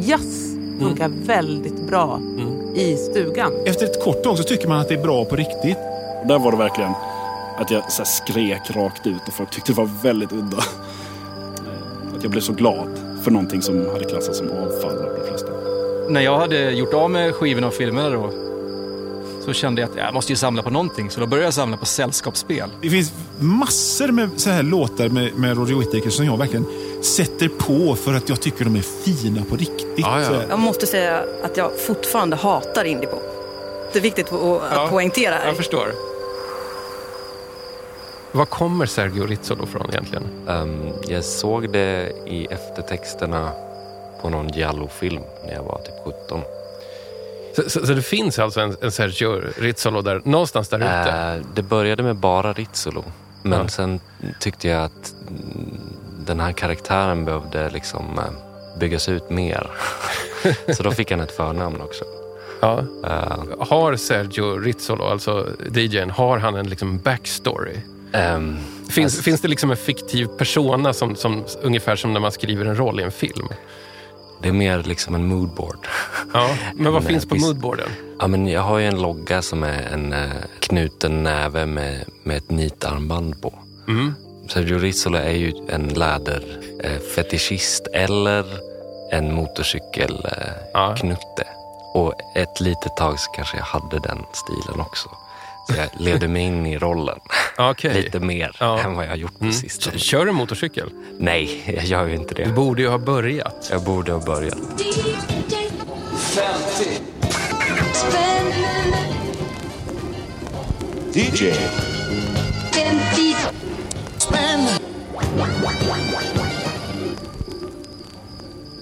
Jazz funkar väldigt bra i stugan. Efter ett kort tag så tycker man att det är bra på riktigt. Där var det verkligen att jag så här skrek rakt ut och folk tyckte det var väldigt udda. Att jag blev så glad för någonting som hade klassats som avfall av de flesta. När jag hade gjort av med skivorna och filmerna då så kände jag att jag måste ju samla på någonting. Så då började jag samla på sällskapsspel. Det finns massor med så här låtar med, med Roger Whittaker som jag verkligen sätter på för att jag tycker de är fina på riktigt. Ja, ja. Jag måste säga att jag fortfarande hatar indiepop. Det är viktigt att, att Ja, poängtera här. Jag förstår. Var kommer Sergio Rizzolo från egentligen? Ehm, jag såg det i eftertexterna på någon Giallo-film när jag var typ 17. Så, så, så det finns alltså en, en Sergio Rizzolo där, någonstans där ute? Eh, det började med bara Rizzolo. Men Ja. sen tyckte jag att den här karaktären behövde liksom eh, byggas ut mer. Så då fick han ett förnamn också. Ja. Eh, Har Sergio Rizzolo, alltså DJn, har han en liksom backstory? ehm, Finns, alltså- finns det liksom en fiktiv persona som, som, ungefär som när man skriver en roll i en film? Det är mer liksom en moodboard. Ja. Men vad En, finns eh, på vis- moodboarden? Ja, men jag har ju en logga som är en eh, knuten näve med, med ett nitarmband på. Mm. Sergio Rizzolo är ju en läderfetischist eh, eller en motorcykelknutte. Ja. Och ett litet tag så kanske jag hade den stilen också. Så jag levde mig in i rollen Okej. lite mer Ja. än vad jag har gjort på Mm. sistone. Kör du motorcykel? Nej, jag gör ju inte Du det. borde ju ha börjat. Jag borde ha börjat. DJ.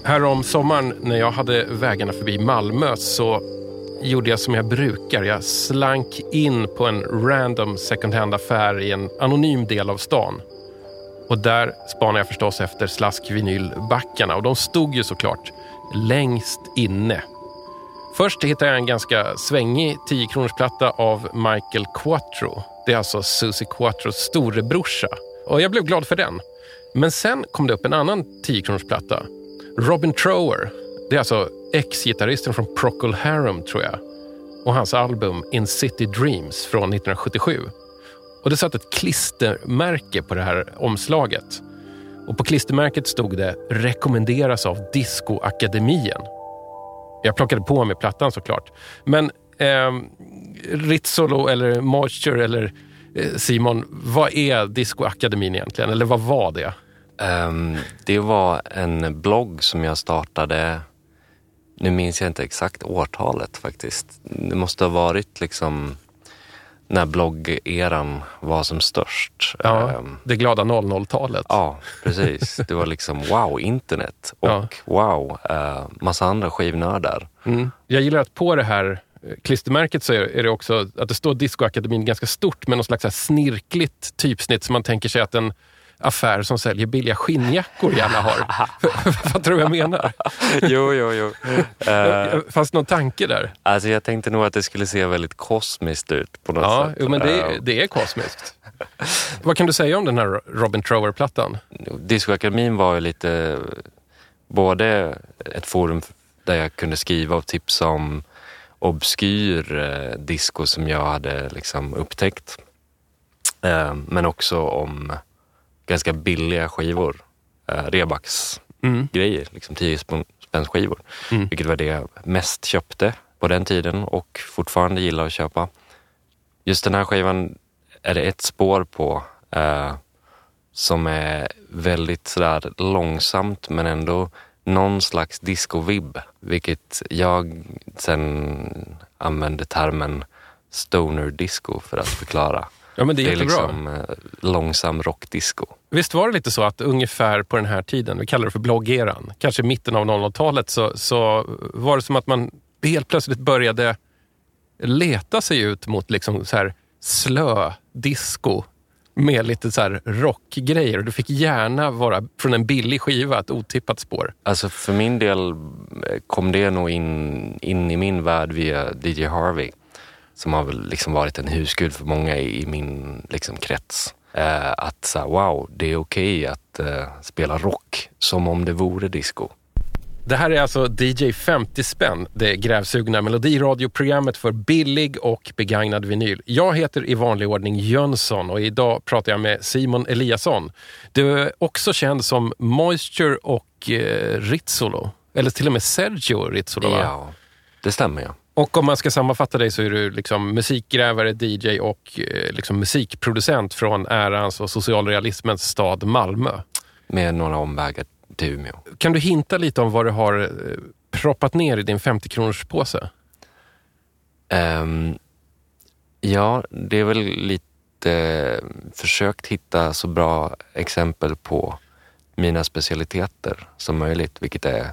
Här om sommaren när jag hade vägarna förbi Malmö så gjorde jag som jag brukar. Jag slank in på en random second hand-affär i en anonym del av stan. Och där spanade jag förstås efter slaskvinylbackarna och de stod ju såklart längst inne. Först hittade jag en ganska svängig 10 platta av Michael Quattro. Det är alltså Susie Quattros storebrorsa. Och jag blev glad för den. Men sen kom det upp en annan 10 platta. Robin Trower. Det är alltså ex-gitarristen från Procol Harum, tror jag. Och hans album In City Dreams från 1977. Och det satt ett klistermärke på det här omslaget. Och på klistermärket stod det “Rekommenderas av Discoakademien”. Jag plockade på mig plattan såklart. Men eh, Rizzolo eller Moisture eller eh, Simon, vad är Discoakademin egentligen? Eller vad var det? Um, det var en blogg som jag startade, nu minns jag inte exakt årtalet faktiskt. Det måste ha varit liksom när bloggeran var som störst. Ja, Ehm, det glada 00-talet. ja precis. Det var liksom wow, internet och Ja. wow, uh, massa andra skivnördar. Mm. Jag gillar att på det här eh, klistermärket så är det också att det står Discoakademin ganska stort med något slags snirkligt typsnitt som man tänker sig att en affär som säljer billiga skinnjackor gärna har. Vad tror jag menar? jo, jo, jo. Eh, Fanns någon tanke där? alltså jag tänkte nog att det skulle se väldigt kosmiskt ut på något Ja, sätt. jo, men det, Eh, det är kosmiskt. Vad kan du säga om den här Robin Trower-plattan? Discoakademin var ju lite både ett forum där jag kunde skriva och tipsa om obskyr eh, disco som jag hade liksom upptäckt. Eh, men också om ganska billiga skivor. Eh, Rebax Mm. liksom 10 spänn- spänns skivor. Mm. Vilket var det jag mest köpte på den tiden och fortfarande gillar att köpa. Just den här skivan är det ett spår på eh, som är väldigt sådär långsamt men ändå någon slags disco-vibb. Vilket jag sen använde termen stoner disco för att förklara. Ja, men det är, jättebra. liksom eh, långsam rockdisco. Visst var det lite så att ungefär på den här tiden, vi kallar det för bloggeran, kanske mitten av 00-talet, så, så var det som att man helt plötsligt började leta sig ut mot liksom så här slö disco med lite så här rockgrejer. Du fick gärna vara från en billig skiva, ett otippat spår. Alltså för min del eh, kom det nog in, in i min värld via DJ Harvey. Som har väl liksom varit en husgud för många i, i min liksom krets. Eh, att så här, wow, det är okej att eh, spela rock som om det vore disco. Det här är alltså DJ 50 spänn, det grävsugna melodiradioprogrammet för billig och begagnad vinyl. Jag heter i vanlig ordning Jönsson och idag pratar jag med Simon Eliasson. Du är också känd som Moisture och eh, Rizzolo. Eller till och med Sergio Rizzolo, va? Ja, det stämmer ja. Och om man ska sammanfatta dig så är du liksom musikgrävare, DJ och eh, liksom musikproducent från ärans och socialrealismens stad Malmö. Med några omvägar till Umeå. Kan du hinta lite om vad du har eh, proppat ner i din 50-kronors påse? Ehm, ja, det är väl lite eh, försökt hitta så bra exempel på mina specialiteter som möjligt, vilket är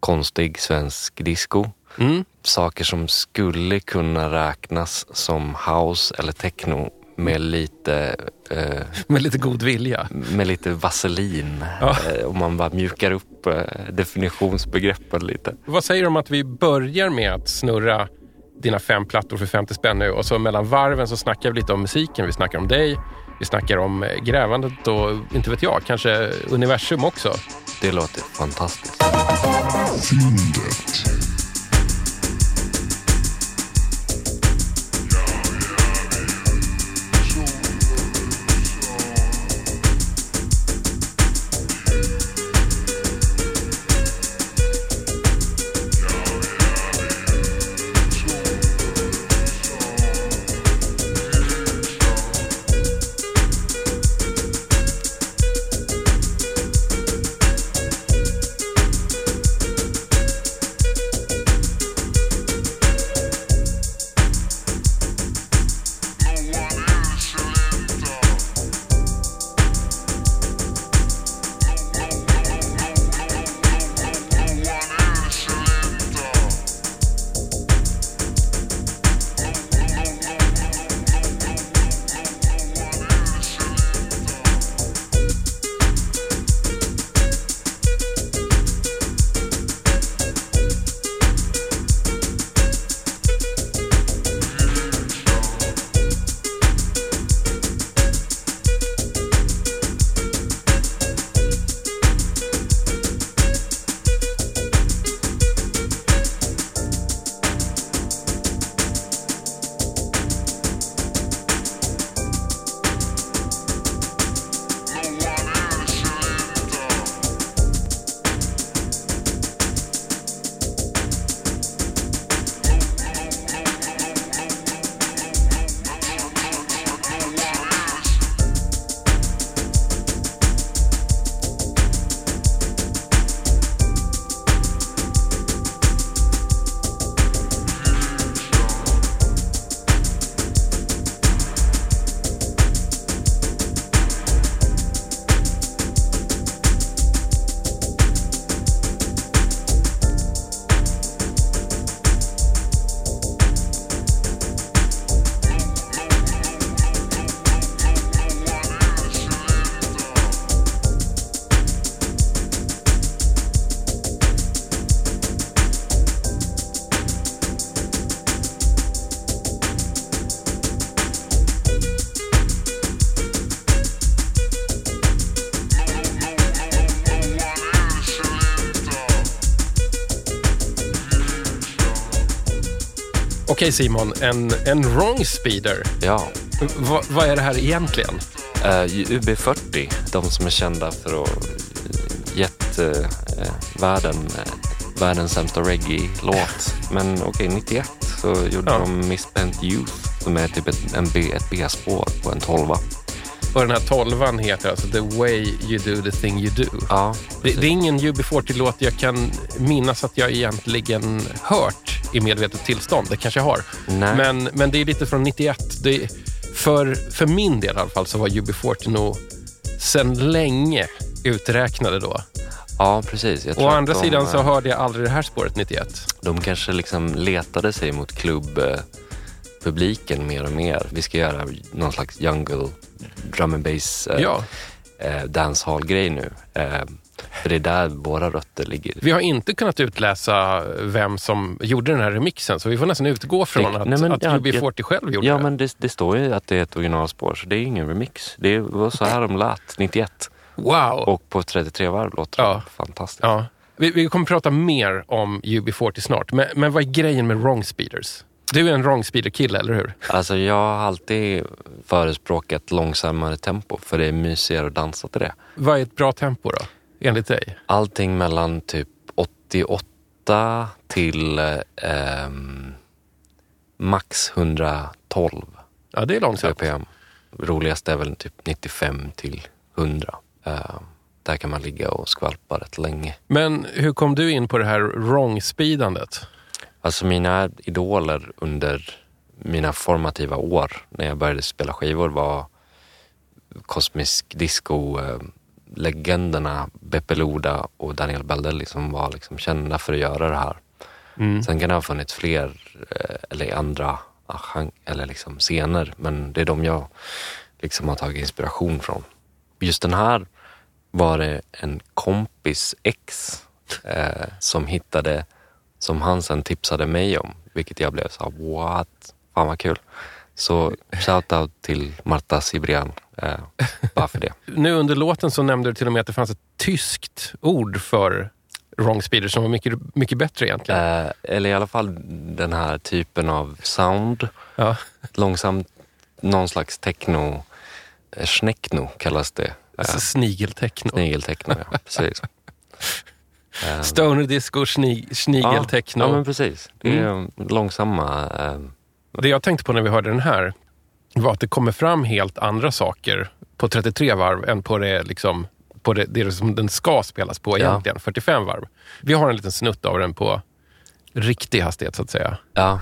konstig svensk disco. Mm. Saker som skulle kunna räknas som house eller techno med lite, eh, Med lite god vilja. med lite vaselin. Ja. Eh, om man bara mjukar upp eh, definitionsbegreppen lite. Vad säger du om att vi börjar med att snurra dina fem plattor för 50 spänn nu och så mellan varven så snackar vi lite om musiken, vi snackar om dig, vi snackar om eh, grävandet och inte vet jag, kanske universum också. Det låter fantastiskt. Okej Simon, en, en wrong speeder. Ja, Va, vad är det här egentligen? Eh, UB40, de som är kända för att gett eh, eh, världen eh, världens sämsta reggae-låt. Men okej, 91 så gjorde Ja. de Misspent Youth som är typ ett, en B, ett B-spår på en tolva. Och den här tolvan heter alltså The way you do the thing you do. Ja, Det, det är ingen UB40-låt jag kan minnas att jag egentligen hört i medvetet tillstånd. Det kanske jag har. Nej. Men, men det är lite från 91. Det, för, för min del i alla fall så var UB40 nog sen länge uträknade då. ja precis. Jag tror Å andra de, sidan så eh, hörde jag aldrig det här spåret 91. De kanske liksom letade sig mot klubbpubliken mer och mer. Vi ska göra någon slags jungle drum and bass eh, Ja, eh, dancehall-grej nu. Eh, för det är där våra rötter ligger. vi har inte kunnat utläsa vem som gjorde den här remixen, så vi får nästan utgå från Det- att, nej, men att ja, UB40 själv gjorde Ja, det. men det, det står ju att det är ett originalspår, så det är ingen remix. Det var så här de lät 91. Wow! Och på 33 varv låter det Ja. fantastiskt. Ja. Vi, vi kommer prata mer om UB40 snart, men, men vad är grejen med wrong speeders? Du är en wrong speeder-kille, eller hur? Alltså jag har alltid förespråkat långsammare tempo för det är mysigare att dansa till det. Vad är ett bra tempo då, enligt dig? Allting mellan typ 88 till ehm, max 112 Ja, det är långsamt. BPM. Roligast är väl typ 95 till 100. Ehm, där kan man ligga och skvalpa rätt länge. Men hur kom du in på det här wrong-speedandet? Alltså mina idoler under mina formativa år när jag började spela skivor var kosmisk disco eh, legenderna Beppe Loda och Daniel Baldelli som var liksom kända för att göra det här. Mm. Sen kan det ha funnits fler eh, eller andra ah, eller liksom scener men det är de jag liksom har tagit inspiration från. Just den här var det en kompis ex eh, som hittade som han sen tipsade mig om, vilket jag blev så här, what? Fan vad kul. Så shout-out till Marta Cibrian, eh, bara för det. Nu under låten så nämnde du till och med att det fanns ett tyskt ord för wrong speeder som var mycket, mycket bättre egentligen. Eh, eller i alla fall den här typen av sound. Ja. Långsamt, någon slags techno, eh, schnekno kallas det. Eh, Alltså snigeltechno. Snigeltechno, ja. Precis. Eh, Stoner disco, snig, snigeltechno. Ja, men precis. Det är Mm. långsamma. Eh, Det jag tänkte på när vi hörde den här var att det kommer fram helt andra saker på 33 varv än på det, liksom, på det, det som den ska spelas på Ja. egentligen, 45 varv. Vi har en liten snutt av den på riktig hastighet så att säga. ja.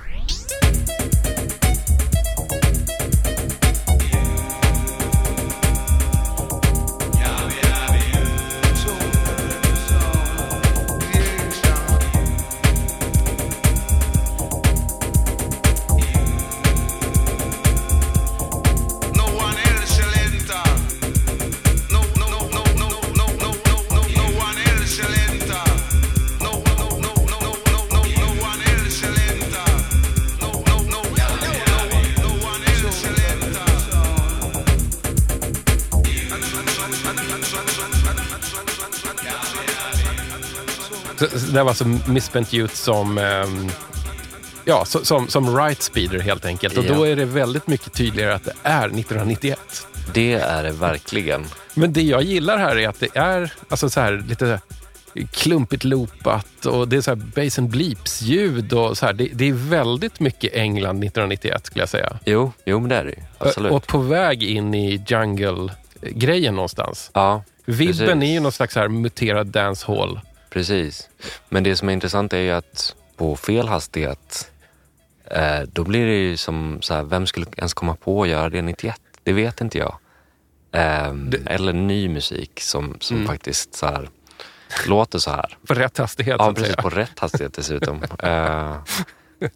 Det var alltså Misspent Youth som, ehm, ja, som, som right speeder helt enkelt. Och Ja. då är det väldigt mycket tydligare att det är 1991. Det är det verkligen. Men det jag gillar här är att det är alltså så här, lite klumpigt loopat och det är så här bass and bleeps-ljud. Och så här. Det, det är väldigt mycket England 1991 skulle jag säga. Jo, jo men det är det. Absolut. Och på väg in i jungle-grejen någonstans. ja, Vibben Precis. är ju någon slags här muterad dancehall. Precis. Men det som är intressant är ju att på fel hastighet, eh, då blir det ju som så här, vem skulle ens komma på att göra det 91? Det vet inte jag. Ehm, Eller ny musik som, som Mm. faktiskt så här, låter så här. På rätt hastighet Ja, precis. På rätt hastighet dessutom. Eh,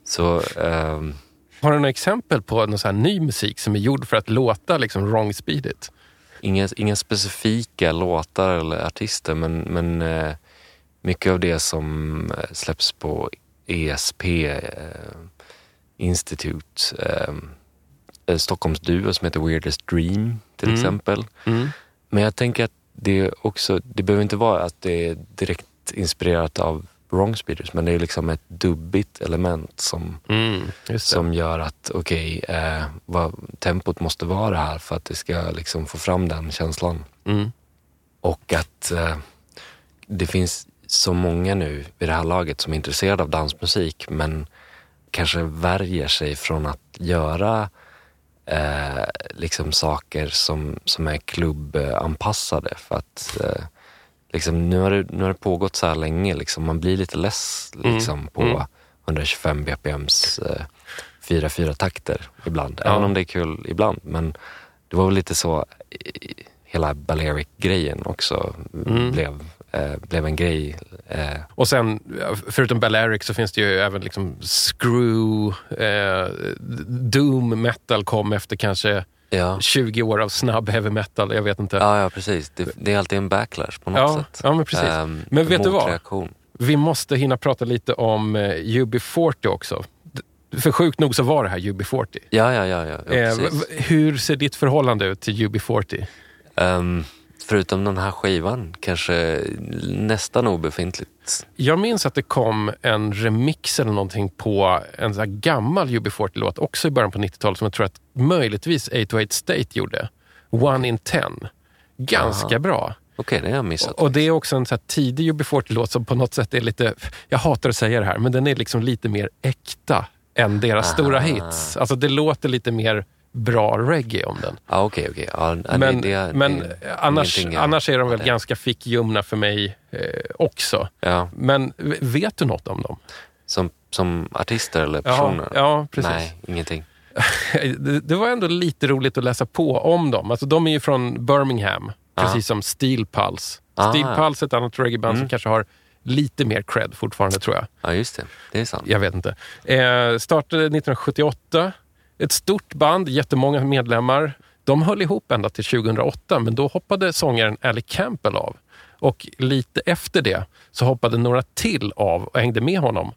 så ehm, Har du några exempel på någon så här ny musik som är gjord för att låta liksom wrong speedigt? inga, inga specifika låtar eller artister men, men eh, mycket av det som eh, släpps på ESP eh, Institute. Eh, eh, Stockholms duo som heter Weirdest Dream till Mm. exempel. Mm. Men jag tänker att det också, det behöver inte vara att det är direkt inspirerat av wrong speeders men det är liksom ett dubbigt element som Mm, som gör att okej, eh, vad tempot måste vara här för att det ska liksom få fram den känslan. Mm. Och att eh, det finns så många nu vid det här laget som är intresserade av dansmusik men kanske värjer sig från att göra eh, liksom saker som, som är klubbanpassade. För att eh, liksom, nu, har det, nu har det pågått så här länge, liksom, man blir lite less liksom, på Mm. 125 bpms eh, 4-4 takter ibland. Ja. Även om det är kul ibland. Men det var väl lite så i- hela Balearic-grejen också Mm. blev, eh, blev en grej. Eh, Och sen, förutom Balearic så finns det ju även liksom Screw, eh, Doom metal kom efter kanske ja. 20 år av snabb heavy metal. Jag vet inte. Ja, ja, precis. Det, det är alltid en backlash på något Ja, sätt. ja, men precis. Ehm, Men vet du vad? motreaktion. Vi måste hinna prata lite om eh, UB40 också. För sjukt nog så var det här UB40. Ja, ja, ja. ja, ja Eh, hur ser ditt förhållande ut till UB40? Ehm, förutom den här skivan, kanske nästan obefintligt. Jag minns att det kom en remix eller någonting på en sån gammal UB40-låt också i början på 90-talet som jag tror att möjligtvis 808 State gjorde. One in Ten. Ganska bra. Okej, det har jag missat. Och det är också en så tidig UB40-låt som på något sätt är lite, jag hatar att säga det här, men den är liksom lite mer äkta än deras stora hits. Alltså det låter lite mer bra reggae om den. Ja, okej, okej. Ja, det- Men, det- men det annars, annars är de väl det- ganska fickljumna för mig eh, också. Ja, Men vet du något om dem? som, som artister eller Ja, personer? ja, precis. Nej, ingenting. det, det var ändå lite roligt att läsa på om dem. Alltså, de är ju från Birmingham, precis som Steel Pulse. Ah. Steel Pulse är ett annat reggaeband som Mm. kanske har lite mer cred fortfarande tror jag. Ja, just det. Det är sant. Jag vet inte. Eh, startade 1978. Ett stort band, jättemånga medlemmar. De höll ihop ända till 2008, men då hoppade sångaren Ali Campbell av. Och lite efter det så hoppade några till av och hängde med honom.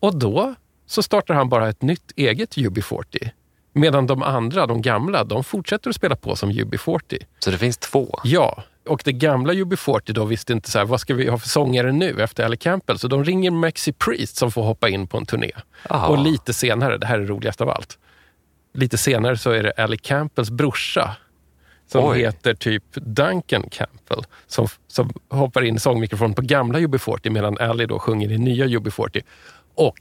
Och då så startar han bara ett nytt eget UB40. Medan de andra, de gamla, de fortsätter att spela på som UB40. Så det finns två? Ja, och det gamla UB40 då visste inte så här, vad ska vi ha för sångare nu efter Ali Campbell? Så de ringer Maxi Priest som får hoppa in på en turné. Aha. Och lite senare, det här är roligast av allt, lite senare så är det Ali Campbells brorsa som Oj. heter typ Duncan Campbell som, som hoppar in i sångmikrofonen på gamla UB40 medan Ali då sjunger i nya UB40. Och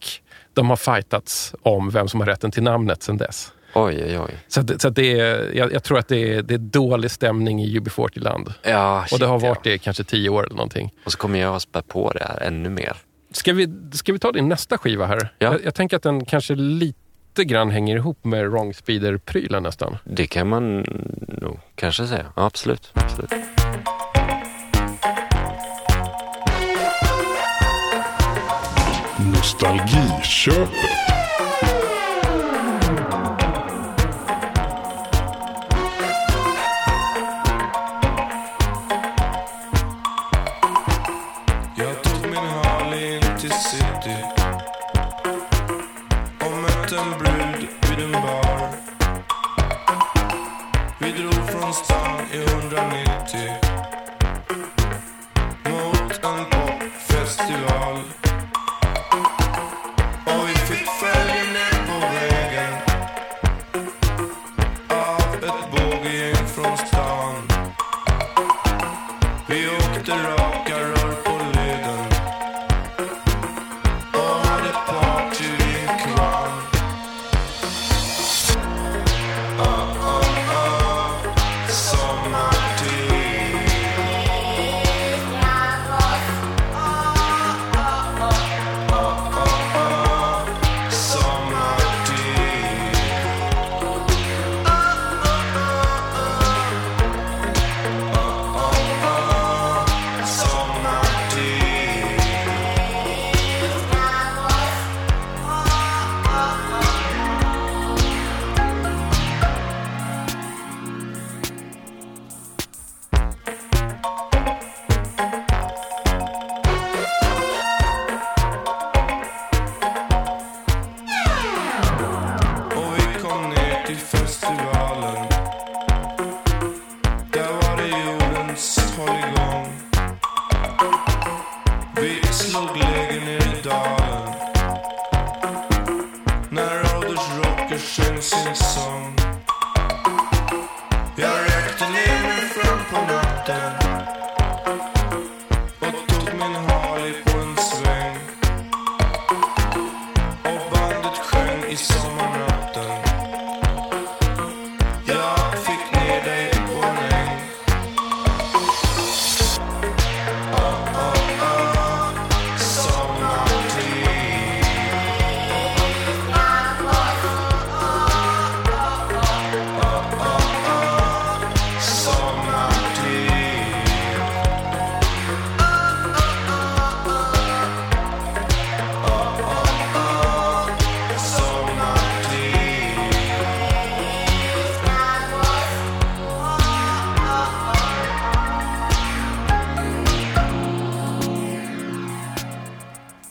de har fightats om vem som har rätten till namnet sedan dess. Oj, oj, oj. Så, att, så att det är, jag, jag tror att det är, det är dålig stämning i UB40-land. Ja, Och det har ja. varit det i kanske tio år eller någonting. Och så kommer jag att spä på det här ännu mer. Ska vi, ska vi ta din nästa skiva här? Ja. Jag, jag tänker att den kanske lite grann hänger ihop med Wrong Speeder-prylen nästan. Det kan man nog kanske säga. Ja, absolut. absolut. Nostalgiköpet.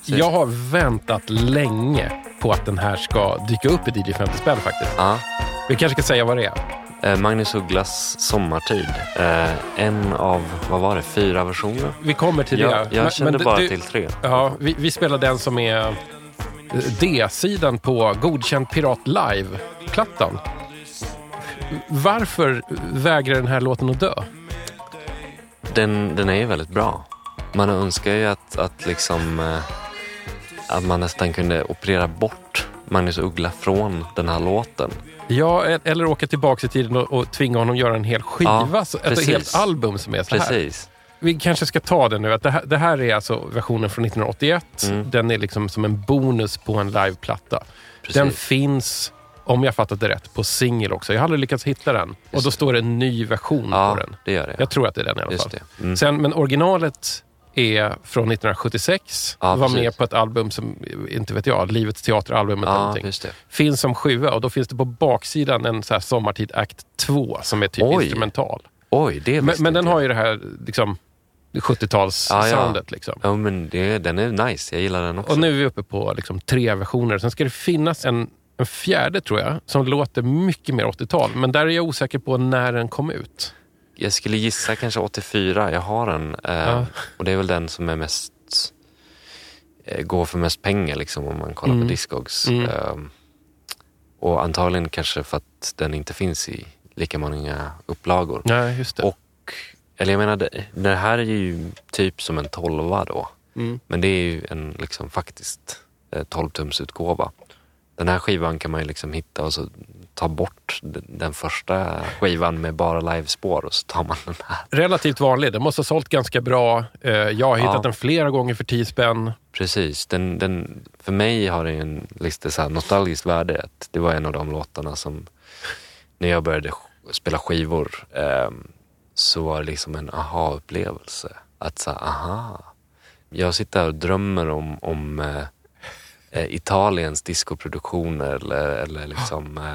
Jag har väntat länge på att den här ska dyka upp i DJ 50 spänn faktiskt. Ja, Vi kanske ska säga vad det är. Eh, Magnus Ugglas Sommartid. Eh, en av, vad var det, fyra versioner? Vi kommer till Jag, det. jag Men- kände men bara du- till tre. Ja, vi, vi spelar den som är eh, D-sidan på Godkänd Pirat Live-plattan. Varför vägrar den här låten att dö? Den, den är ju väldigt bra. Man önskar ju att, att, liksom, eh, att man nästan kunde operera bort Magnus Uggla från den här låten. Ja, e- eller åka tillbaka i tiden och, och tvinga honom göra en hel skiva, Ja, så- ett helt album som är så här. Precis. Vi kanske ska ta den nu. Att det, här, det här är alltså versionen från 1981. Mm. Den är liksom som en bonus på en liveplatta. Precis. Den finns, om jag fattat det rätt, på singel också. Jag har aldrig lyckats hitta den. Och då det. står det en ny version ja, på den. det gör det. Jag tror att det är den i alla Just fall. det. Mm. Sen, men originalet är från 1976. Ja, var precis. med på ett album som, inte vet jag, Livets teateralbumet eller Ja, någonting. Finns som sjua och då finns det på baksidan en så här Sommartid Act 2 som är typ Oj. instrumental. Oj, det Men, men den har ju det här liksom, 70-tals-soundet. Ja, Liksom. Ja, men det, den är nice. Jag gillar den också. Och nu är vi uppe på liksom, tre versioner. Sen ska det finnas en, en fjärde, tror jag, som låter mycket mer 80-tal. Men där är jag osäker på när den kom ut. Jag skulle gissa kanske 84. Jag har den. Eh, Ja. Och det är väl den som är mest eh, går för mest pengar liksom om man kollar Mm. på Discogs. Mm. Eh, och antagligen kanske för att den inte finns i lika många upplagor. Nej, just det. Och, eller jag menar, det, det här är ju typ som en tolva då. Mm. Men det är ju en liksom faktiskt eh, 12-tumsutgåva. Den här skivan kan man ju liksom hitta och så ta bort den, första skivan med bara livespår och så tar man den här. Relativt vanlig. Den måste ha sålt ganska bra. Eh, Jag har hittat Ja. den flera gånger för 10 spänn. Precis, den, den, för mig har den en lite så här nostalgiskt värde. Det var en av de låtarna som, när jag började spela skivor, ehm, så var det liksom en aha-upplevelse. Att så här, aha. Jag sitter här och drömmer om, om eh, eh, Italiens discoproduktioner eller, eller liksom eh,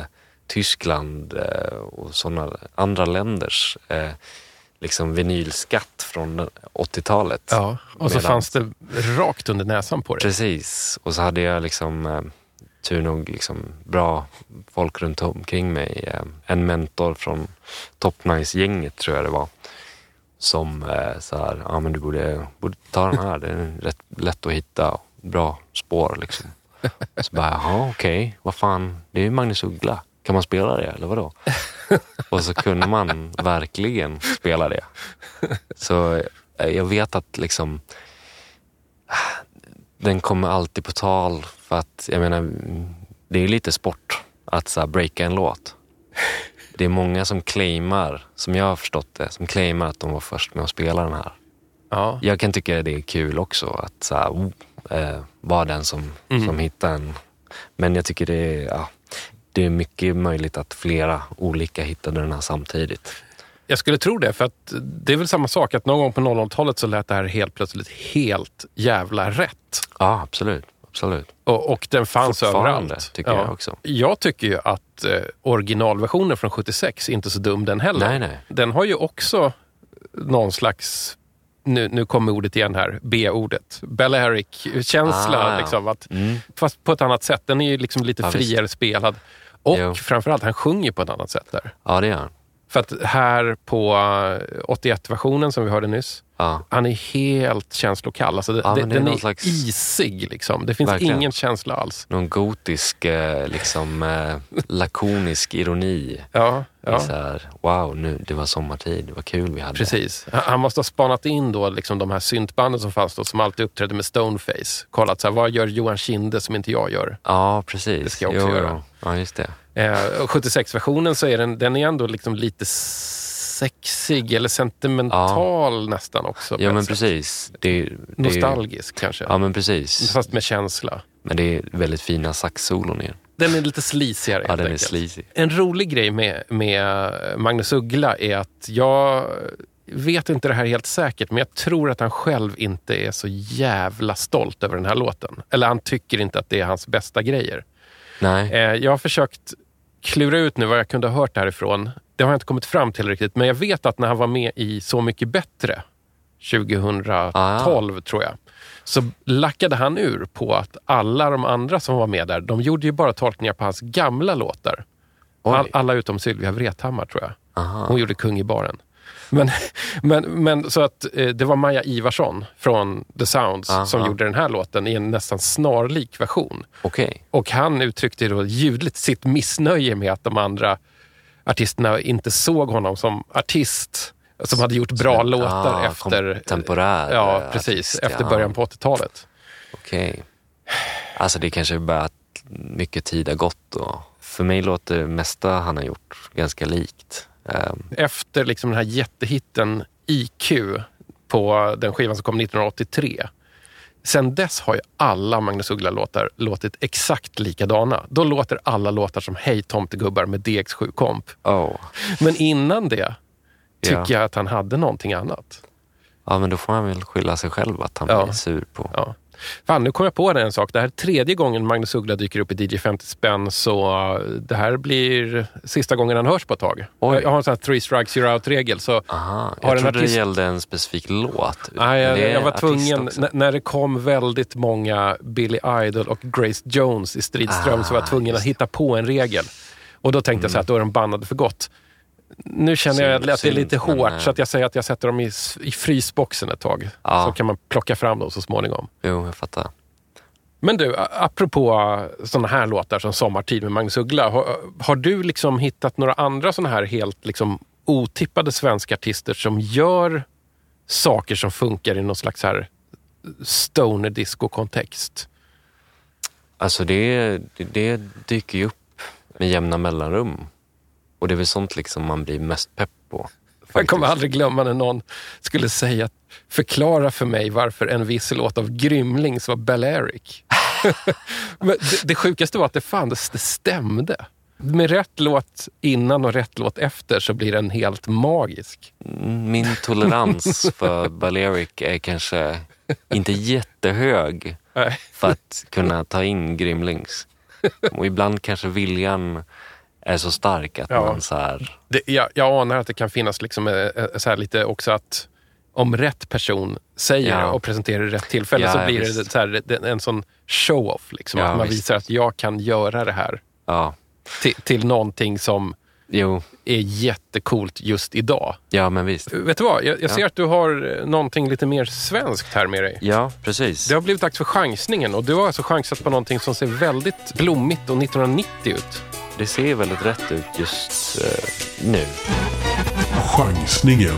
Tyskland eh, och sådana andra länders eh, liksom vinylskatt från 80-talet. Ja. Och så Medan- fanns det rakt under näsan på det. Precis, och så hade jag liksom eh, tur nog liksom bra folk runt omkring mig. En mentor från Top Nice-gänget tror jag det var. Som så här, ja men du borde, borde ta den här, det är rätt lätt att hitta, bra spår liksom. Så bara, jaha okej, vad fan, det är ju Magnus Uggla. Kan man spela det eller vadå? Och så kunde man verkligen spela det. Så eh, jag vet att liksom den kommer alltid på tal för att, jag menar, det är ju lite sport att så här, breaka en låt. Det är många som claimar, som jag har förstått det, som claimar att de var först med att spela den här. Ja. Jag kan tycka det är kul också att så här, oh, eh, vara den som, Mm. som hittar en. Men jag tycker det är, ja, det är mycket möjligt att flera olika hittade den här samtidigt. Jag skulle tro det, för att det är väl samma sak att någon gång på 00-talet så lät det här helt plötsligt helt jävla rätt. Ja, absolut. absolut. Och, och den fanns överallt. tycker jag också. Jag tycker ju att eh, originalversionen från 76 är inte så dum den heller. Nej, nej. Den har ju också någon slags, nu, nu kommer ordet igen här, B-ordet, Balearic-känsla. Ah, ja. liksom, att, Mm. Fast på ett annat sätt. Den är ju liksom lite Ja, visst. friare spelad. Och Jo. framförallt, han sjunger på ett annat sätt där. Ja, det gör han. För att här på eh, 81-versionen som vi hörde nyss, Ja. han är helt känslokall. Alltså det, Ja, det, det är den är någon slags- isig. Liksom. Det finns Verkligen. ingen känsla alls. Någon gotisk, eh, liksom eh, lakonisk ironi. Ja, Det är ja. Så här, wow, nu, det var sommartid, var kul vi hade. Precis. Han- måste ha spanat in då liksom de här syntbanden som fanns då, som alltid uppträdde med Stoneface. Kollat så här, vad gör Johan Kinde som inte jag gör? Ja, precis. Det ska jag också Jo, göra. Ja, just det. Eh, och 76-versionen så är den, den är ändå liksom lite sexig eller sentimental nästan också. Ja, men sätt. precis. Det, det, Nostalgisk kanske. Ja, men precis. Fast med känsla. Men det är väldigt fina saxsolon igen. Den är lite sleazigare Ja, den är enkelt. sleazy. En rolig grej med, med Magnus Uggla är att jag vet inte det här helt säkert, men jag tror att han själv inte är så jävla stolt över den här låten. Eller han tycker inte att det är hans bästa grejer. Nej. Eh, jag har försökt klura ut nu vad jag kunde ha hört därifrån. Det har jag inte kommit fram till riktigt, men jag vet att när han var med i Så mycket bättre 2012 tror jag, så lackade han ur på att alla de andra som var med där, de gjorde ju bara tolkningar på hans gamla låtar. All, alla utom Sylvia Vrethammar tror jag. Aha. Hon gjorde Kung i baren. Men, men, men så att eh, det var Maja Ivarsson från The Sounds Aha. som gjorde den här låten i en nästan snarlik version. Okej. Och han uttryckte då ljudligt sitt missnöje med att de andra artisterna inte såg honom som artist som hade gjort bra Som- låtar ah, efter... kontemporär, Ja, eh, precis. artist, efter ja. början på 80-talet. Okej. Alltså det kanske bara att mycket tid har gått och för mig låter det mesta han har gjort ganska likt. Ehm, Efter liksom den här jättehitten IQ på den skivan som kom 1983. Sen dess har ju alla Magnus Uggla-låtar låtit exakt likadana. Då låter alla låtar som Hej tomtegubbar med DX7 komp. oh. Men innan det tycker Ja. jag att han hade någonting annat. Ja men då får han väl skylla sig själv att han Ja. blir sur på. Ja. Fan, nu kom jag på det en sak. Det här är tredje gången Magnus Uggla dyker upp i DJ 50 spänn så uh, det här blir sista gången han hörs på ett tag. Oj. Jag har en sån här three strikes you're out-regel. Så Aha, Har jag trodde artist- det gällde en specifik låt. Nej, jag, jag var tvungen, när det kom väldigt många Billy Idol och Grace Jones i stridström så var jag Ah, tvungen att hitta på en regel. Och då tänkte jag så här att då är de bannade för gott. Nu känner jag att det är lite synd, hårt eh, så att jag säger att jag sätter dem i, i frysboxen ett tag. Ja. Så kan man plocka fram dem så småningom. Jo, jag fattar. Men du, apropå såna här låtar som Sommartid med Magnus Uggla. Har, har du liksom hittat några andra såna här helt liksom otippade svenska artister som gör saker som funkar i någon slags här stoner disco-kontext? Alltså det, det dyker ju upp med jämna mellanrum. Och det är väl sånt liksom man blir mest pepp på. Jag kommer faktiskt. aldrig glömma när någon skulle säga att förklara för mig varför en viss låt av Grymlings var Balearic. Det, det sjukaste var att det fanns, det stämde. Med rätt låt innan och rätt låt efter så blir den helt magisk. Min tolerans för Balearic är kanske inte jättehög för att kunna ta in Grymlings. Och ibland kanske viljan är så stark att Ja. man så här... Det, jag, jag anar att det kan finnas liksom, eh, så här lite också att om rätt person säger Ja. och presenterar i rätt tillfälle Ja, så blir visst. det så här, en sån show-off. Liksom, att man visst. visar att jag kan göra det här till, till någonting som jo, är jättecoolt just idag. ja men visst. Vet du vad? Jag, jag Ja. ser att du har eh, någonting lite mer svenskt här med dig. Ja, precis. Det har blivit dags för chansningen och du har alltså chansat på någonting som ser väldigt blommigt och 1990 ut. Det ser väldigt rätt ut just eh, nu. Chansningen.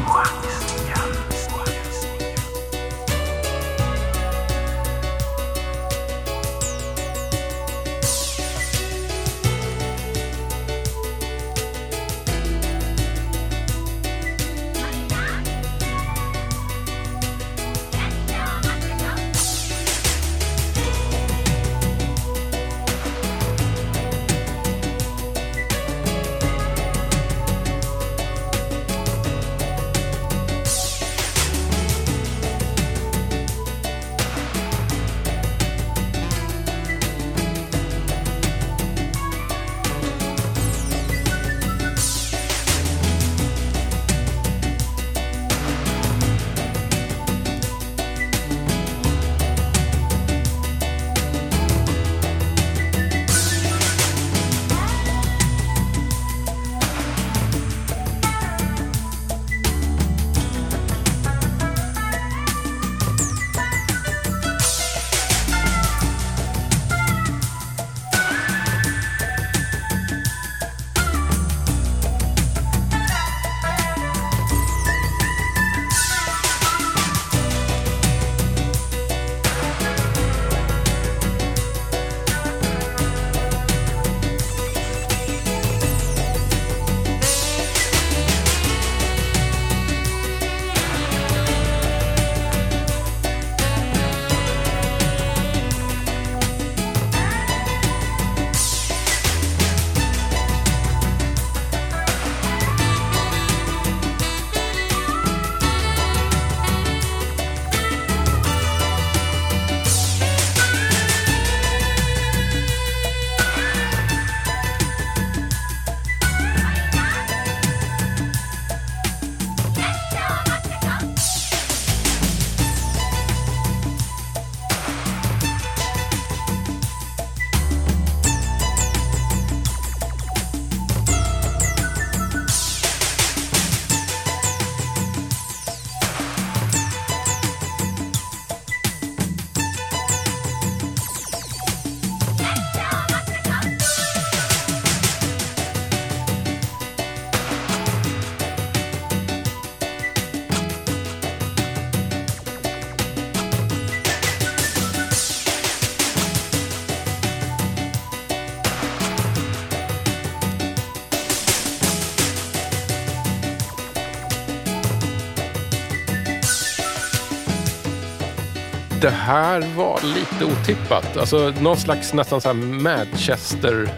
Det här var lite otippat. Alltså någon slags nästan så här Manchester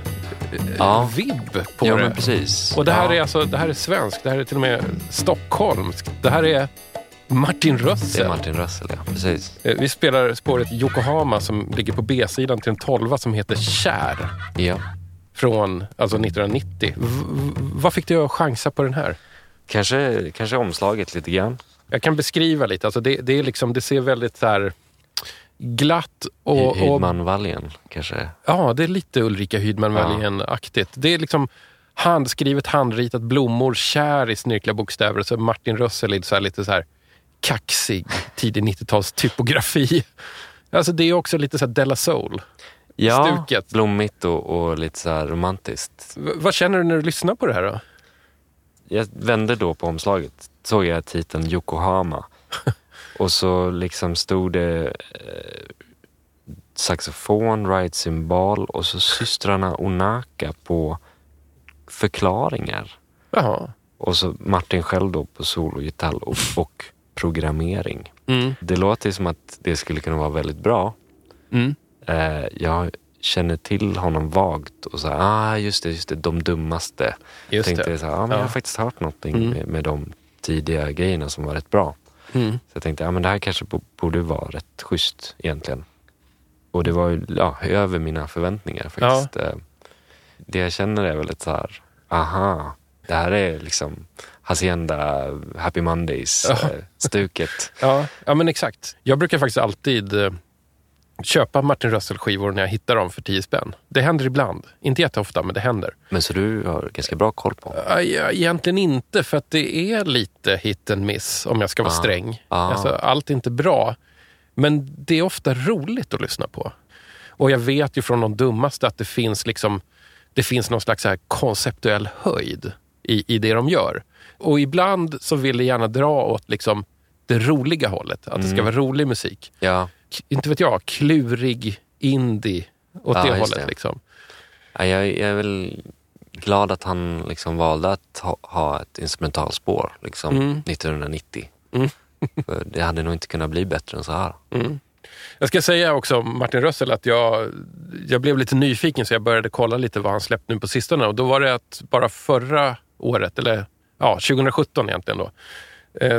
Ja. vibb på Ja, det. men precis. Och det här ja, är alltså, det här är svenskt. Det här är till och med stockholmskt. Det här är Martin Det är Rössel. Martin Russell, ja. Precis. Eh, Vi spelar spåret Yokohama som ligger på B-sidan till en tolva som heter Kär. Ja. Från alltså 1990. V- v- vad fick du att chansa på den här? Kanske, kanske omslaget lite grann. Jag kan beskriva lite. Alltså det, det, är liksom, det ser väldigt så här glatt och... Hy- och Hydman-valjen kanske. ja, det är lite Ulrika Hydman-Wallén-aktigt. Det är liksom handskrivet, handritat, blommor, kär i snirkliga bokstäver. Så Martin Rössel i så här lite så här kaxig, tidig 90-tals typografi. Alltså det är också lite så här Della Soul. Ja, Stuket. blommigt och, och lite så här romantiskt. V- vad känner du när du lyssnar på det här då? Jag vände då på omslaget, såg jag titeln Yokohama. och så liksom stod det eh, saxofon, ride cymbal och så systrarna Onaka på förklaringar. Jaha. Och så Martin själv då på sologitarr och, och programmering. Mm. Det låter som att det skulle kunna vara väldigt bra. Mm. Eh, jag känner till honom vagt och så här, ah just det, just det, de dummaste. Just tänkte det. så här, ah, men Ja. jag har faktiskt hört någonting Mm. med, med de tidiga grejerna som var rätt bra. Mm. Så jag tänkte, ja men det här kanske bo- borde vara rätt schysst egentligen. Och det var ju ja, över mina förväntningar faktiskt. Eh, Det jag känner är väldigt så här, aha, det här är liksom Hacienda Happy Mondays Ja. eh. Ja, ja, men exakt. Jag brukar faktiskt alltid eh, köpa Martin Rössel-skivor när jag hittar dem för 10 spänn. Det händer ibland. Inte jätteofta, men det händer. Men så du har ganska bra koll på? Ja, Egentligen inte, för att det är lite hit and miss om jag ska vara Ah. sträng. Ah. Alltså, allt är inte bra, men det är ofta roligt att lyssna på. Och jag vet ju från de dummaste att det finns liksom det finns någon slags här konceptuell höjd i, i det de gör. Och ibland så vill det gärna dra åt liksom det roliga hållet. Att det ska Mm. vara rolig musik. Ja, Inte vet jag, klurig indie åt Ja, det hållet. det. Liksom. Ja, jag, jag är väl glad att han liksom valde att ha, ha ett instrumentalspår liksom, Mm. 1990. Mm. För det hade nog inte kunnat bli bättre än så här. Mm. Jag ska säga också om Martin Rössel att jag, jag blev lite nyfiken så jag började kolla lite vad han släppt nu på sistone. Och då var det att bara förra året, eller ja, 2017 egentligen då,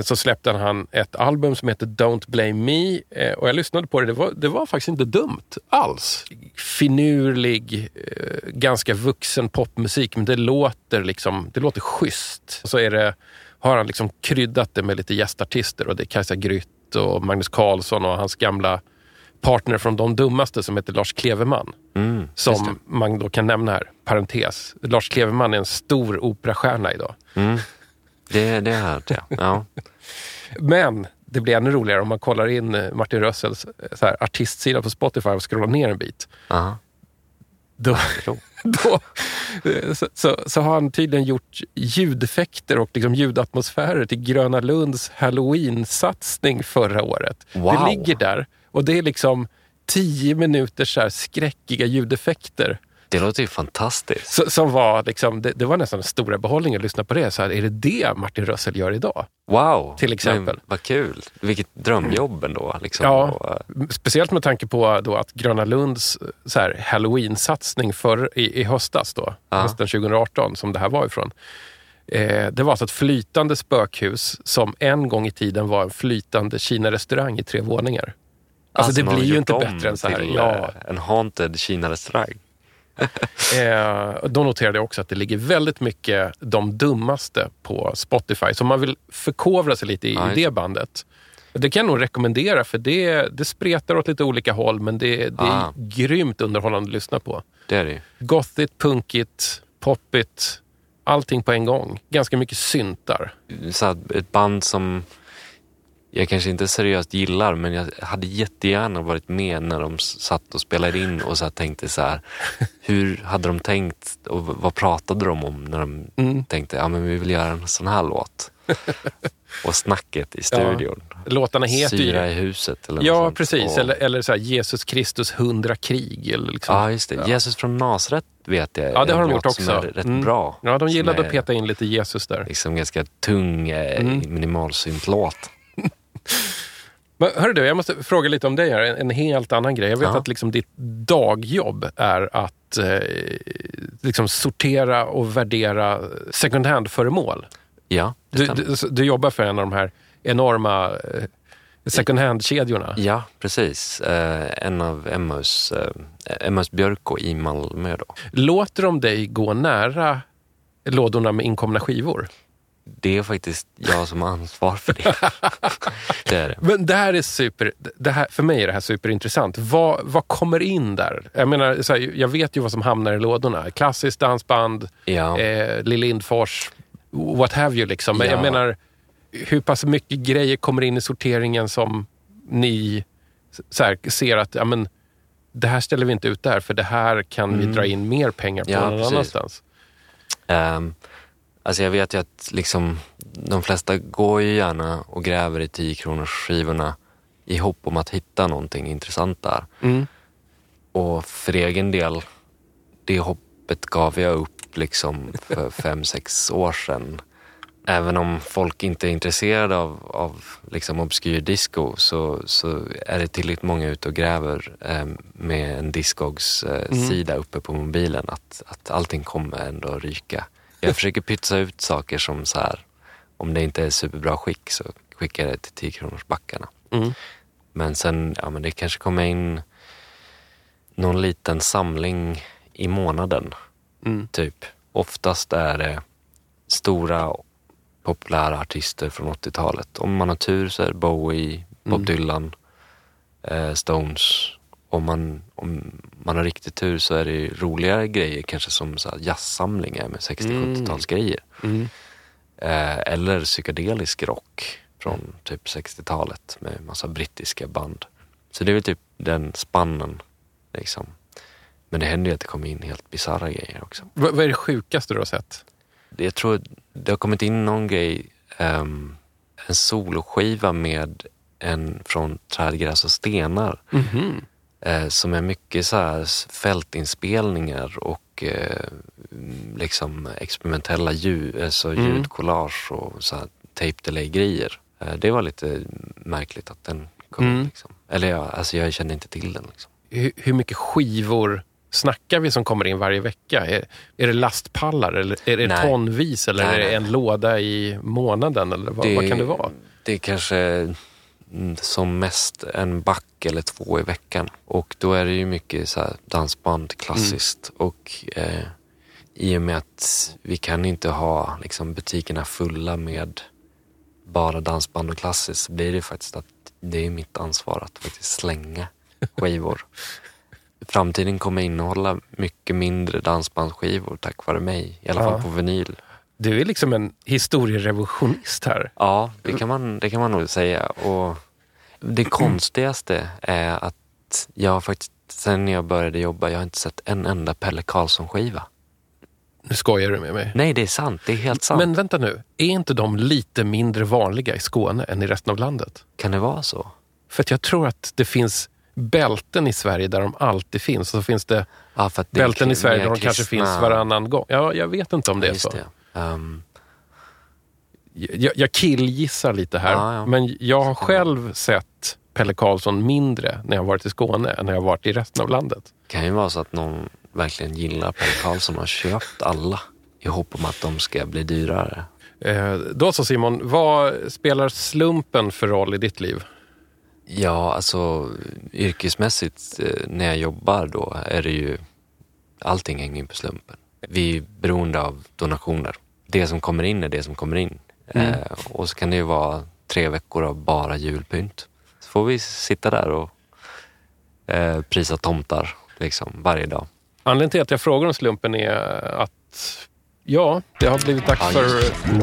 så släppte han ett album som heter Don't Blame Me. Eh, och jag lyssnade på det, det var, det var faktiskt inte dumt alls. Finurlig, eh, ganska vuxen popmusik, men det låter liksom, det låter schysst. Så är det, har han liksom kryddat det med lite gästartister och det är Kajsa Grytt och Magnus Carlsson och hans gamla partner från De Dummaste som heter Lars Kleveman. Mm, Som man då kan nämna här, parentes. Lars Kleveman är en stor operastjärna idag. Mm. Det, det har jag ja. Men det blir ännu roligare om man kollar in eh, Martin Rössels eh, så här, artistsida på Spotify och scrollar ner en bit. Aha. Då, då, eh, så, så, så har han tydligen gjort ljudeffekter och liksom ljudatmosfärer till Gröna Lunds halloween-satsning förra året. Wow. Det ligger där och det är liksom tio minuters så här skräckiga ljudeffekter. Det låter ju fantastiskt. Så, som var liksom, det, det var nästan den stora behållningen att lyssna på det. Så här, är det det Martin Rössel gör idag? Wow! Till exempel. Men, vad kul. Vilket drömjobb ändå. Liksom. Ja. Och, eh, Speciellt med tanke på då att Gröna Lunds så här, halloween-satsning för, i, i höstas, då, Ja. hösten 2018, som det här var ifrån. Eh, det var alltså ett flytande spökhus som en gång i tiden var en flytande Kina-restaurang i tre våningar. Alltså, det man har blir ju inte bättre än så här. Ja, eh, En haunted Kina-restaurang. Eh, då noterade jag också att det ligger väldigt mycket de dummaste på Spotify. Så om man vill förkovra sig lite i, just det bandet. Det kan jag nog rekommendera för det, det spretar åt lite olika håll men det, det är Ah. grymt underhållande att lyssna på. Det är det. Gothigt, punkigt, poppigt, allting på en gång. Ganska mycket syntar. så ett band som jag kanske inte seriöst gillar men jag hade jättegärna varit med när de satt och spelade in och så tänkte så här. Hur hade de tänkt och vad pratade de om när de Mm. tänkte ja men vi vill göra en sån här låt. och snacket i studion. Låtarna heter Syra ju... i huset eller Ja, sånt. precis. Och, Eller, eller så här, Jesus Kristus hundra krig. Eller liksom. Ja, just det. Ja. Jesus från Nasaret vet jag Ja, det har de gjort låt som också. är rätt Mm. bra. Ja, de gillade är att peta in lite Jesus där. Liksom ganska tung eh, Mm. minimalsyntlåt. Men hörru du, jag måste fråga lite om dig här. En, en helt annan grej. Jag vet Ja. att liksom ditt dagjobb är att eh, liksom sortera och värdera second hand-föremål. Ja, det Du, du, du jobbar för en av de här enorma eh, second hand-kedjorna. Ja, precis. Eh, en av Emmaus, eh, Emmaus Björko i Malmö då. Låter de dig gå nära lådorna med inkomna skivor? Det är faktiskt jag som har ansvar för det. det är det. Men det här är super, det här, för mig är det här superintressant. Vad, vad kommer in där? Jag menar, så här, jag vet ju vad som hamnar i lådorna. Klassiskt dansband, Ja. eh, Lill Lindfors, what have you liksom. Men Ja. jag menar, hur pass mycket grejer kommer in i sorteringen som ni så här, ser att ja, men, det här ställer vi inte ut där, för det här kan vi dra in mer pengar på Mm. Ja, någon precis. annanstans. Um, alltså jag vet ju att liksom, de flesta går ju gärna och gräver i 10 kronors skivorna i hopp om att hitta någonting intressant där. Mm. Och för egen del, det hoppet gav jag upp liksom för fem, sex år sedan. Även om folk inte är intresserade av, av liksom obskyr disco så, så är det tillräckligt många ute och gräver eh, med en Discogs eh, sida uppe på mobilen att, att allting kommer ändå ryka. Jag försöker pytsa ut saker som så här, om det inte är superbra skick så skickar jag det till 10 kronors backarna. Mm. Men sen, ja men det kanske kommer in någon liten samling i månaden. Mm. Typ. Oftast är det stora populära artister från 80-talet. Om man har tur så är det Bowie, Bob Mm. Dylan, eh, Stones. Om man, om man har riktigt tur så är det roligare grejer kanske som så här jazzsamlingar med 60-70-talsgrejer. Mm. Eh, eller psykedelisk rock från typ 60-talet med massa brittiska band. Så det är väl typ den spannen. Liksom. Men det händer ju att det kommer in helt bisarra grejer också. Vad, vad är det sjukaste du har sett? Jag tror det har kommit in någon grej, ehm, en soloskiva med en från Träd, gräs och stenar. Mhm. Eh, som är mycket så här fältinspelningar och eh, liksom experimentella ljud, alltså Mm. ljudcollage och så här tape delay-grejer. Eh, det var lite märkligt att den kom. Mm. Liksom. Eller ja, alltså jag kände inte till den. Liksom. hur, hur mycket skivor snackar vi som kommer in varje vecka? Är, är det lastpallar eller är det Nej. tonvis eller Nej, är det nej. en låda i månaden? Eller vad, vad kan det vara? Det kanske som mest en back eller två i veckan. Och då är det ju mycket så dansband, klassiskt. Mm. Och eh, i och med att vi kan inte ha liksom, butikerna fulla med bara dansband och klassiskt så blir det faktiskt att det är mitt ansvar att faktiskt slänga skivor. Framtiden kommer innehålla mycket mindre dansbandsskivor tack vare mig. I alla Ja. fall på vinyl. Du är liksom en historierevisionist här. Ja, det kan man, det kan man nog säga. Och det konstigaste är att jag faktiskt, sen jag började jobba, jag har inte sett en enda Pelle Karlsson-skiva. Nu skojar du med mig. Nej, det är sant. Det är helt sant. Men vänta nu, är inte de lite mindre vanliga i Skåne än i resten av landet? Kan det vara så? För att jag tror att det finns bälten i Sverige där de alltid finns. Och så finns det Ja, det bälten i Sverige där de kanske finns varannan gång. Ja, jag vet inte om det Ja, är så. det. Ehm, Jag, jag killgissar lite här, Ja, ja. men jag har själv sett Pelle Karlsson mindre när jag varit i Skåne än när jag varit i resten av landet. kan ju vara så att någon verkligen gillar Pelle Karlsson och har köpt alla i hopp om att de ska bli dyrare. Eh, då så Simon, vad spelar slumpen för roll i ditt liv? Ja, alltså yrkesmässigt eh, när jag jobbar då är det ju allting hänger ju på slumpen. Vi är beroende av donationer. Det som kommer in är det som kommer in. Eh, och så kan det ju vara tre veckor av bara julpynt. Så får vi sitta där och eh, prisa tomtar liksom varje dag. Anledningen till att jag frågar om slumpen är att ja, det har blivit dags för...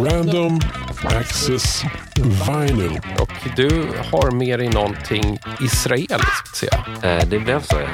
Random Access Vinyl. Och du har med dig någonting israeliskt ser jag. Eh, det blev så ja.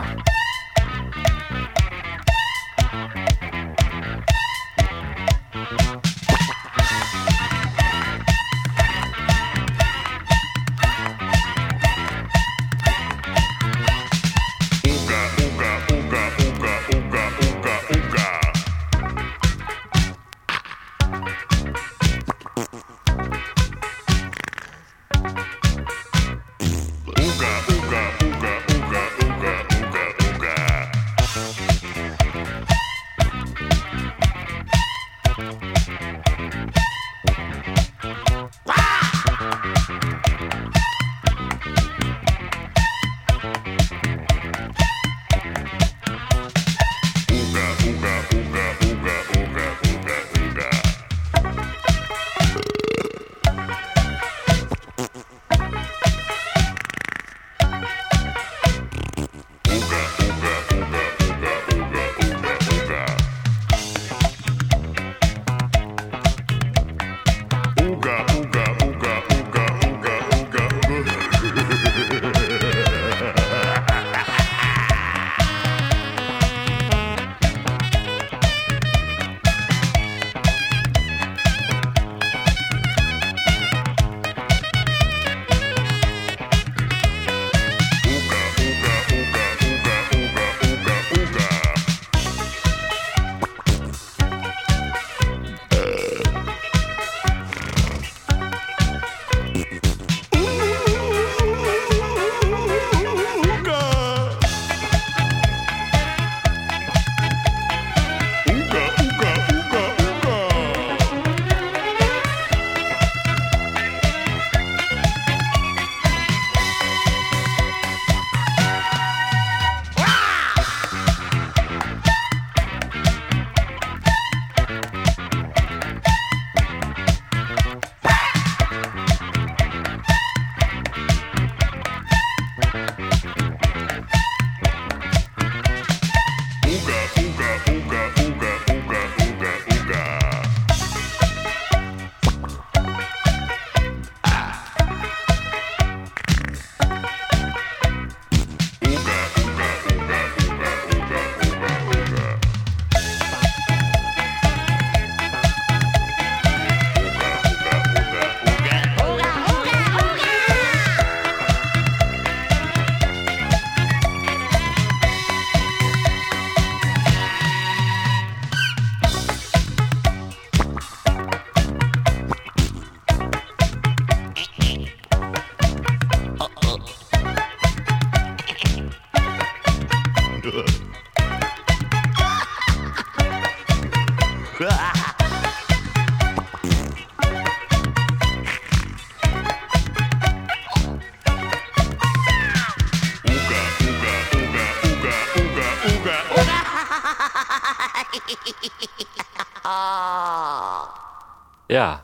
Ja.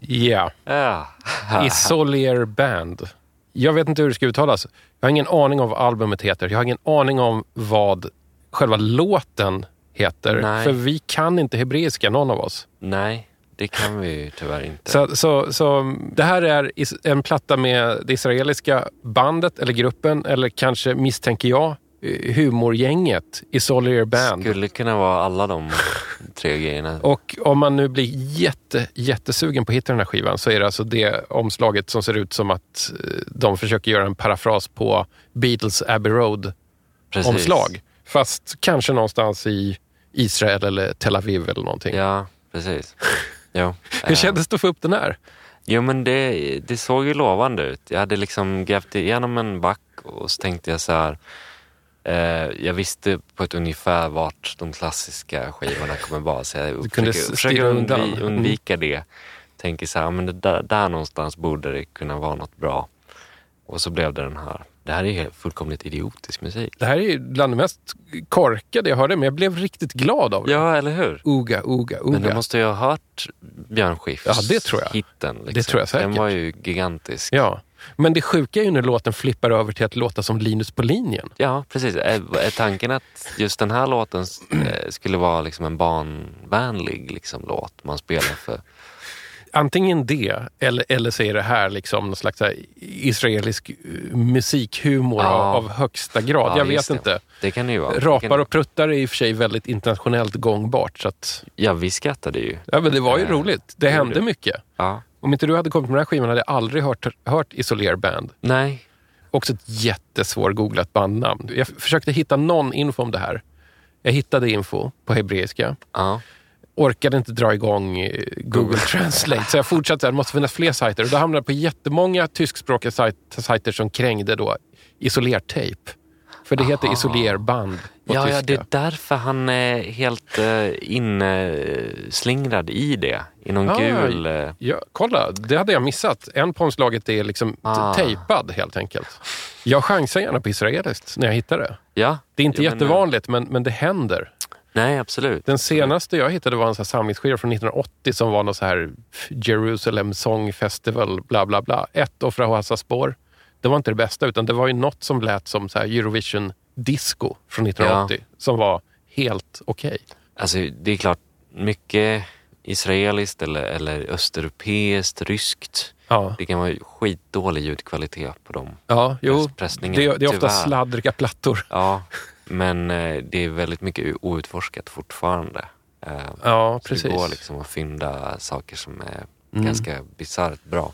Ja. Isolier Band. Jag vet inte hur det ska uttalas. Jag har ingen aning om vad albumet heter. Jag har ingen aning om vad själva låten heter. Nej. För vi kan inte hebreiska, någon av oss. Nej, det kan vi ju tyvärr inte. Så, så, så det här är en platta med det israeliska bandet eller gruppen eller kanske misstänker jag eh, humorgänget Isolier Band. Skulle kunna vara alla de tre grejerna. Och om man nu blir jätte, jättesugen på att hitta den här skivan så är det alltså det omslaget som ser ut som att eh, de försöker göra en parafras på Beatles Abbey Road-omslag. Fast kanske någonstans i Israel eller Tel Aviv eller någonting. Ja, precis. Jo. Hur kändes det att få upp den här? Jo, men det, det såg ju lovande ut. Jag hade liksom grävt igenom en back och så tänkte jag så här. Eh, jag visste på ett ungefär vart de klassiska skivorna kommer vara. Så jag Du kunde försöker, försöker undvi, undvika det. Tänker så här, men det där, där någonstans borde det kunna vara något bra. Och så blev det den här. Det här är fullkomligt idiotisk musik. Det här är ju bland det mest korkade jag hörde, men jag blev riktigt glad av det. Ja, eller hur? Uga, uga, Men du uga. måste ju ha hört Björn Skifs Ja, det tror jag. hitten. Liksom. Det tror jag säkert. Den var ju gigantisk. Ja. Men det sjuka är ju när låten flippar över till att låta som Linus på linjen. Ja, precis. Är, är tanken att just den här låten eh, skulle vara liksom en barnvänlig liksom, låt man spelar för? Antingen det, eller, eller så är det här liksom någon slags här israelisk eh, musikhumor Ja. av, av högsta grad. Ja, jag vet det. inte. Det kan det ju vara. Rapar och pruttar är i och för sig väldigt internationellt gångbart. Så att, ja, vi skrattade ju. ja, men det var ju Eh, roligt. Det hände mycket. Ja. Om inte du hade kommit med den här skivan hade jag aldrig hört, hört Isoler Band. Nej. Också ett jättesvårgooglat bandnamn. Jag försökte hitta någon info om det här. Jag hittade info på hebreiska. Ja. Orkade inte dra igång eh, Google Translate. Så jag fortsatte, det måste finnas fler sajter. Och då hamnade jag på jättemånga tyskspråkiga sajt- sajter som krängde då isolertejp. För det heter Aha. isolerband på Ja, tyska. ja, det är därför han är helt uh, inslingrad i det. I någon Ah, gul... eh, Ja, kolla, det hade jag missat. En på omslaget är liksom Ah. tejpad helt enkelt. Jag chansar gärna på israeliskt när jag hittar det. ja. Det är inte Ja, eh, jättevanligt, men, men det händer. Nej, absolut. Den senaste jag hittade var en här samlingsskiva från 1980 som var någon så här Jerusalem Song Festival, bla bla bla. Ett Offra Hoassa spår. Det var inte det bästa, utan det var ju något som lät som så Eurovision Disco från 1980. Som var helt okej. Alltså, det är klart, mycket israeliskt eller, eller östeuropeiskt, ryskt. Ja, Det kan vara skitdålig ljudkvalitet på dem. ja jo. Press- pressningen, Det, det är ofta tyvärr. sladdriga plattor. Ja, men eh, det är väldigt mycket outforskat fortfarande. Eh, Ja, så precis. det går liksom att fynda saker som är Mm. ganska bisarrt bra.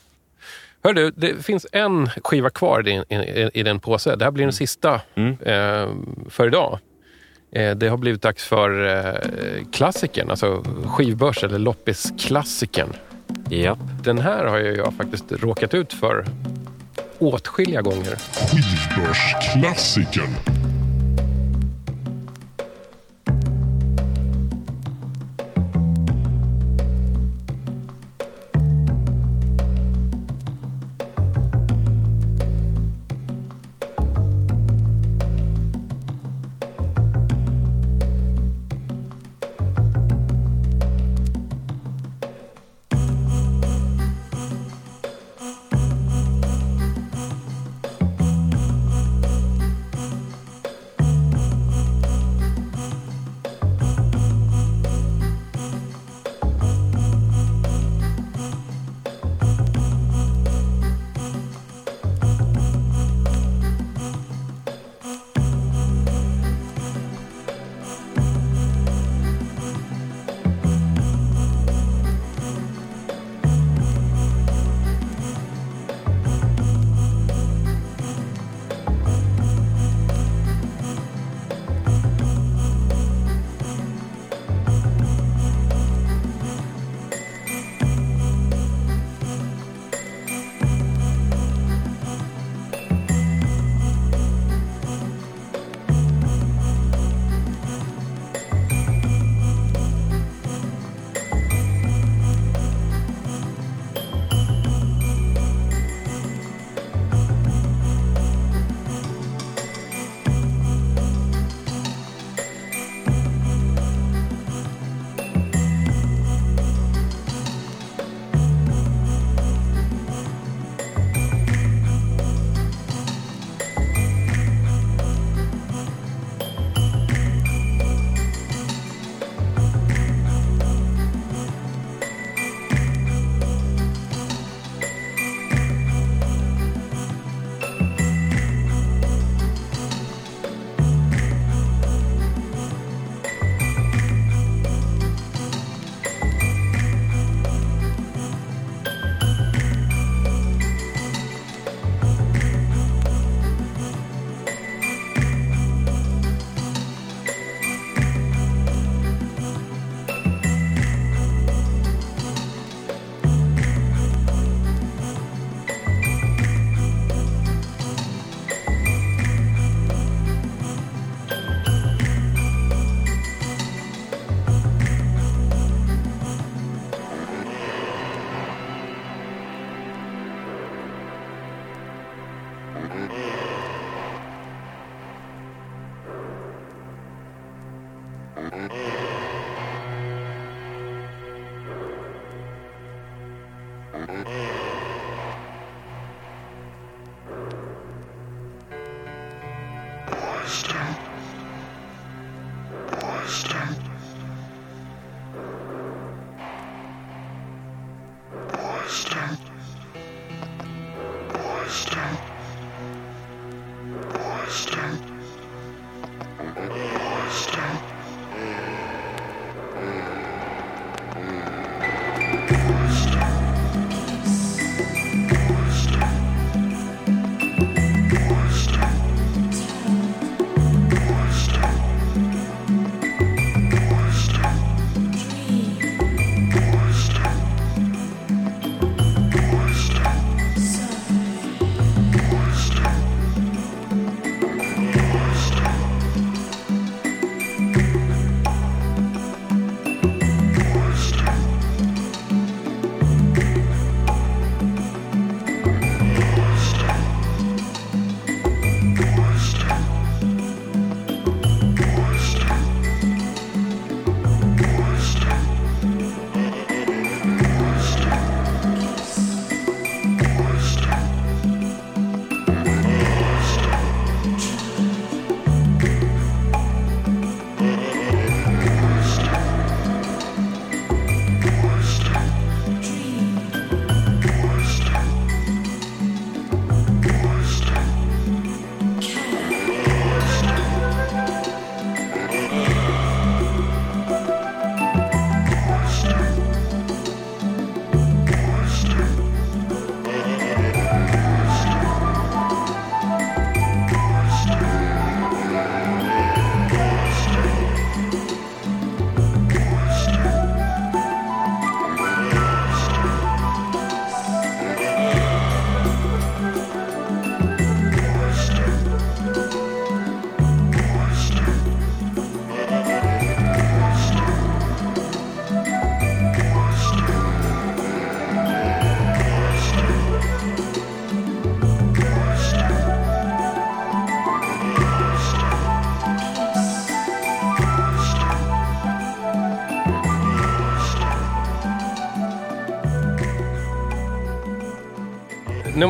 Hör du, det finns en skiva kvar i, i, i den påse. Det här blir den sista Mm. eh, för idag. Eh, det har blivit dags för eh, klassikern, alltså skivbörs eller loppisklassikern. Japp. Den här har ju jag faktiskt råkat ut för åtskilliga gånger. Skivbörsklassikern.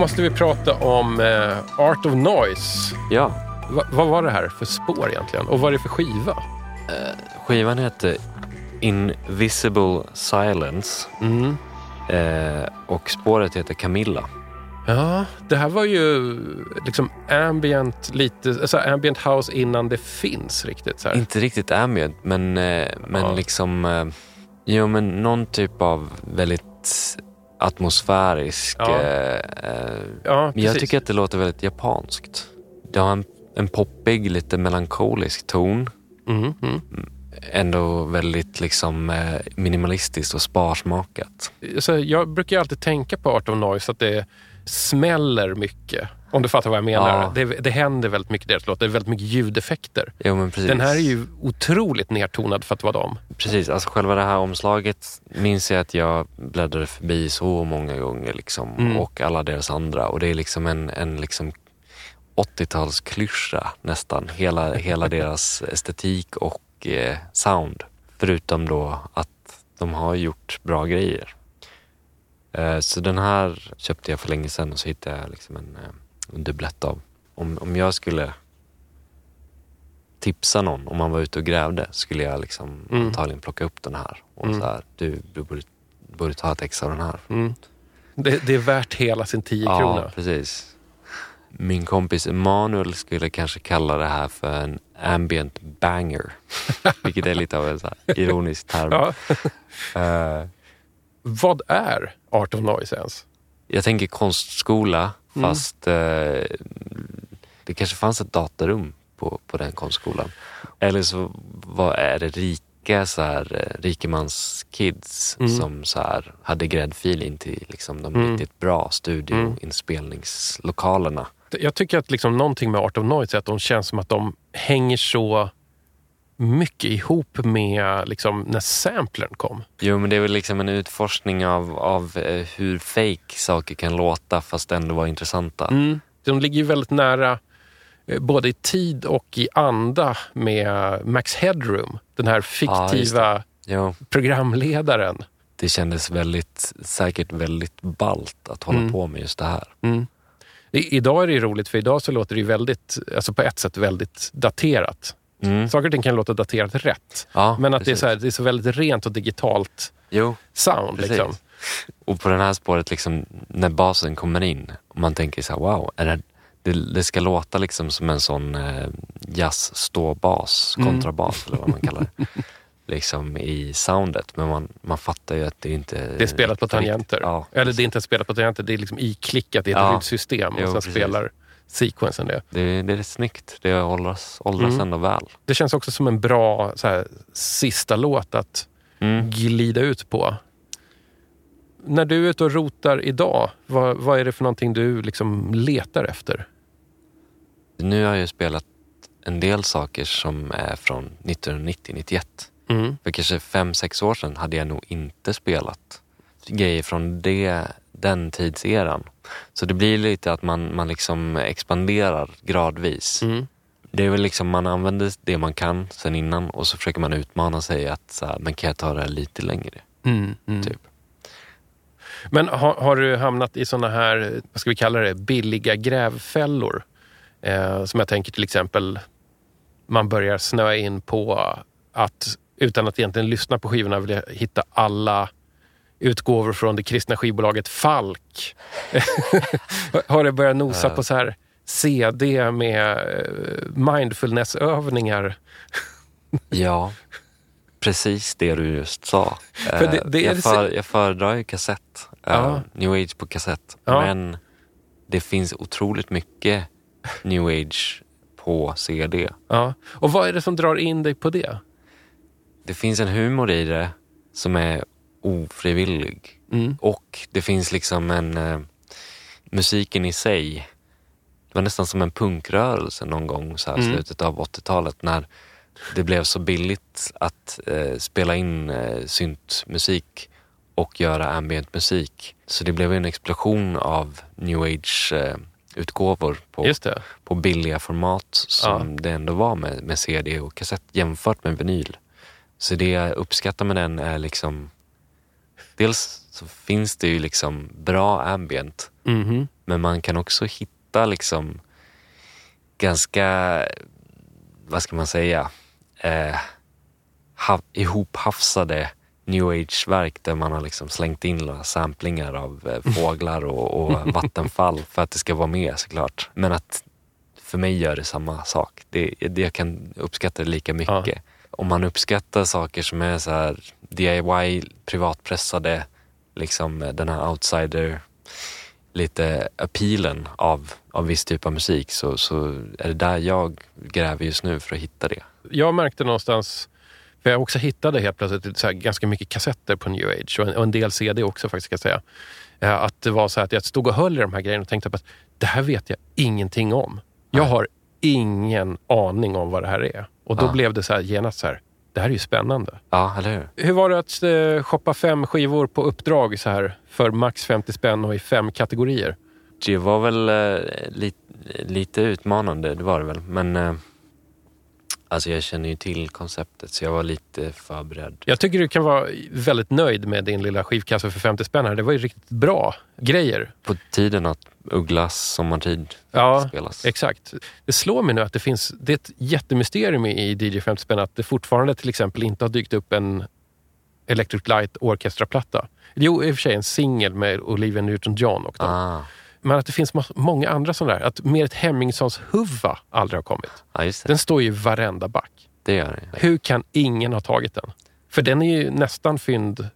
Måste vi prata om eh, Art of Noise. Ja, Va, vad var det här för spår egentligen? Och vad är det för skiva? skivan heter Invisible Silence Mm. eh, och spåret heter Camilla. Ja, det här var ju liksom ambient, lite, alltså ambient house innan det finns riktigt. Så här. Inte riktigt ambient, men, eh, men Ja. liksom... Eh, jo, men någon typ av väldigt atmosfärisk... Ja. Eh, eh, ja, men jag tycker att det låter väldigt japanskt. Det har en, en poppig, lite melankolisk ton. Mm, mm. Ändå väldigt liksom eh, minimalistiskt och sparsmakat. Så jag brukar alltid tänka på Art of Noise att det smäller mycket. Om du fattar vad jag menar. Ja. Det, det händer väldigt mycket i deras låt. Det är väldigt mycket ljudeffekter. Jo, men precis. Den här är ju otroligt nedtonad för att vara dem. Precis, alltså själva det här omslaget minns jag att jag bläddrade förbi så många gånger liksom, Mm. och alla deras andra. Och det är liksom en, en liksom 80-talsklyscha nästan. Hela, hela deras estetik och eh, sound. Förutom då att de har gjort bra grejer. Eh, så den här köpte jag för länge sedan och så hittade jag liksom en, eh, en dubblett av. Om, om jag skulle tipsa någon om man var ute och grävde skulle jag liksom Mm. antagligen plocka upp den här. Och Mm. så här, du, du borde, borde ta ett ex av den här. Mm. Det, det är värt hela sin 10 Ja, krona. precis. Min kompis Emanuel skulle kanske kalla det här för en ambient banger. Vilket är lite av en så ironisk term. Ja. Eh, Vad är Art of Noise ens? jag tänker konstskola, Mm. fast eh, det kanske fanns ett datarum på, på den konstskolan. Eller så vad är det rika så här, eh, rikemanskids Mm. som så här, hade gräddfil in till liksom, de Mm. riktigt bra studioinspelningslokalerna. Jag tycker att liksom någonting med Art of Noise är att de känns som att de hänger så mycket ihop med liksom när samplern kom. Jo, men det är väl liksom en utforskning av, av eh, hur fake saker kan låta fast ändå vara intressanta. Mm. De ligger ju väldigt nära eh, både i tid och i anda med Max Headroom. Den här Ja, fiktiva Jo, programledaren. det kändes väldigt, säkert väldigt ballt att hålla Mm. på med just det här. Mm. I, idag är det roligt för idag så låter det väldigt, alltså på ett sätt väldigt daterat. Mm. Saker och ting kan låta daterat rätt. Ja, Men att det är, så här, det är så väldigt rent och digitalt Jo, sound. Liksom. Och på det här spåret, liksom, när basen kommer in och man tänker så här, wow, är det, det, det ska låta liksom som en sån eh, jazz-ståbas, Mm. kontrabas eller vad man kallar det. liksom i soundet. Men man, man fattar ju att det inte Det är spelat på tangenter. Ja, Eller det är inte spelat på tangenter, det är liksom iklickat i ett Ja. rymdsystem. Jo, och sen precis. spelar sequensen det. det, det är snyggt. Det åldras, åldras Mm. ändå väl. Det känns också som en bra så här, sista låt att Mm. glida ut på. När du är ute och rotar idag, vad, vad är det för någonting du liksom letar efter? Nu har jag ju spelat en del saker som är från 1990-91. Mm. För kanske fem, sex år sedan hade jag nog inte spelat grejer från det, den tidseran. Så det blir lite att man, man liksom expanderar gradvis. Mm. Det är väl liksom man använder det man kan sen innan och så försöker man utmana sig att så här, men kan jag ta det här lite längre? Mm. Mm. Typ. Men har, har du hamnat i såna här, vad ska vi kalla det, billiga grävfällor? Eh, som jag tänker till exempel, man börjar snöa in på att utan att egentligen lyssna på skivorna vilja hitta alla utgåvor från det kristna skivbolaget Falk. har du börjat nosa på så här CD med eh, mindfulnessövningar? Ja, precis det du just sa. För det- Eh, det jag, det- för, jag föredrar ju kassett. eh, Ja. New Age på kassett. Ja. Men det finns otroligt mycket New Age på CD. Ja. Och vad är det som drar in dig på det? Det finns en humor i det som är ofrivillig. Mm. Och det finns liksom en... Eh, musiken i sig. Det var nästan som en punkrörelse någon gång så här Mm. slutet av 80-talet när det blev så billigt att eh, spela in eh, syntmusik och göra ambient musik. Så det blev en explosion av new age eh, på, på billiga format som det ändå var med, med CD och kassett jämfört med vinyl. Så det jag uppskattar med den är liksom Dels så finns det ju liksom bra ambient Mhm. men man kan också hitta liksom ganska, vad ska man säga, eh, ha, ihophafsade new age-verk där man har liksom slängt in några samplingar av eh, fåglar och, och vattenfall för att det ska vara med såklart. Men att för mig gör det samma sak. Det, det, jag kan uppskatta det lika mycket. Ja. Om man uppskattar saker som är så här DIY, privatpressade, liksom den här outsider lite appealen av, av viss typ av musik så, så är det där jag gräver just nu för att hitta det. jag märkte någonstans, för jag också hittade helt plötsligt så ganska mycket kassetter på new age och en, och en del CD också faktiskt ska jag säga. Eh, Att det var så här att jag stod och höll i de här grejerna och tänkte att det här vet jag ingenting om. Jag Nej. har ingen aning om vad det här är. Och då Ja. blev det så här genast så här, det här är ju spännande. Ja, eller hur? Hur var det att eh, shoppa fem skivor på uppdrag så här för max 50 spänn och i fem kategorier? Det var väl eh, li, lite utmanande, det var det väl. Men eh, alltså jag känner ju till konceptet så jag var lite förberedd. Jag tycker du kan vara väldigt nöjd med din lilla skivkasse för 50 spänn här. Det var ju riktigt bra grejer. På tiden att Ugglas sommartid Ja, spelas. Exakt. Det slår mig nu att det finns, det är ett jättemysterium i DJ 50 spänn att det fortfarande till exempel inte har dykt upp en Electric Light Orchestra-platta. Jo, i och för sig en singel med Olivia Newton-John och dem. Ah, Men att det finns många andra sådana där. Att Merit Hemmingssons Huva aldrig har kommit. ja. Den står ju i varenda back. Det gör det. Hur kan ingen ha tagit den? För den är ju nästan fynd...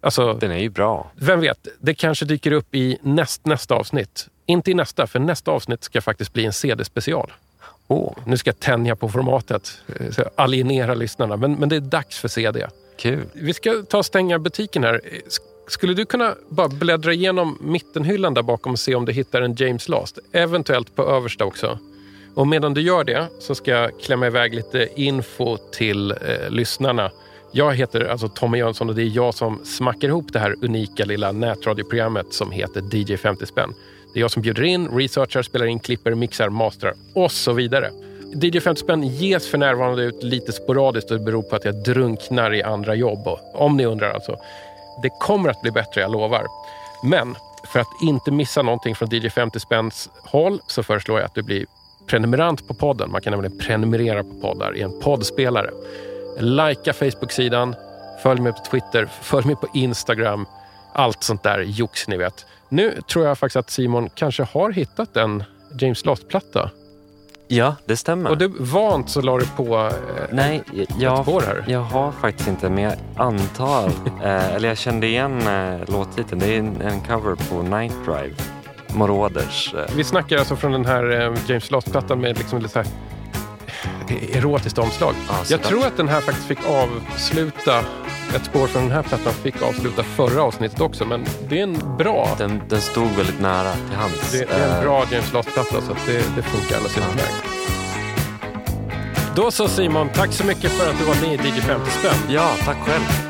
Alltså, Den är ju bra. vem vet, det kanske dyker upp i näst, nästa avsnitt. Inte i nästa, för nästa avsnitt ska faktiskt bli en CD-special. Åh, Nu ska jag tänja på formatet, eh, alienera lyssnarna. Men, men det är dags för CD. kul. Vi ska ta och stänga butiken här. Skulle du kunna bara bläddra igenom mittenhyllan där bakom och se om du hittar en James Last? Eventuellt på översta också. Och medan du gör det så ska jag klämma iväg lite info till eh, lyssnarna. Jag heter alltså Tommy Jönsson och det är jag som smackar ihop det här unika lilla nätradioprogrammet som heter DJ 50 spänn. Det är jag som bjuder in, researchar, spelar in, klipper, mixar, masterar och så vidare. DJ 50 spänn ges för närvarande ut lite sporadiskt och det beror på att jag drunknar i andra jobb. Och, om ni undrar alltså. Det kommer att bli bättre, jag lovar. Men för att inte missa någonting från DJ 50 spänns håll så föreslår jag att du blir prenumerant på podden. Man kan nämligen prenumerera på poddar i en poddspelare. Lajka Facebook-sidan, följ mig på Twitter, följ mig på Instagram. Allt sånt där jox ni vet. Nu tror jag faktiskt att Simon kanske har hittat en James Lott-platta Ja, det stämmer. Och du vant så la du på eh, Nej, jag, spår här. jag har faktiskt inte, men jag antar, eh, eller jag kände igen eh, låttiteln. Det är en, en cover på Night Drive, Moroder's. Eh, Vi snackar alltså från den här eh, James Last-plattan med liksom lite så här eh, erotiskt omslag. Så jag tror att den här faktiskt fick avsluta, ett spår från den här plattan fick avsluta förra avsnittet också, men det är en bra, den, den stod väldigt nära till hands. det, det är en Eh, bra James Last-platta så det, det funkar alldeles utmärkt. Då så Simon, tack så mycket för att du var med i DJ 50 spänn. Ja, tack själv.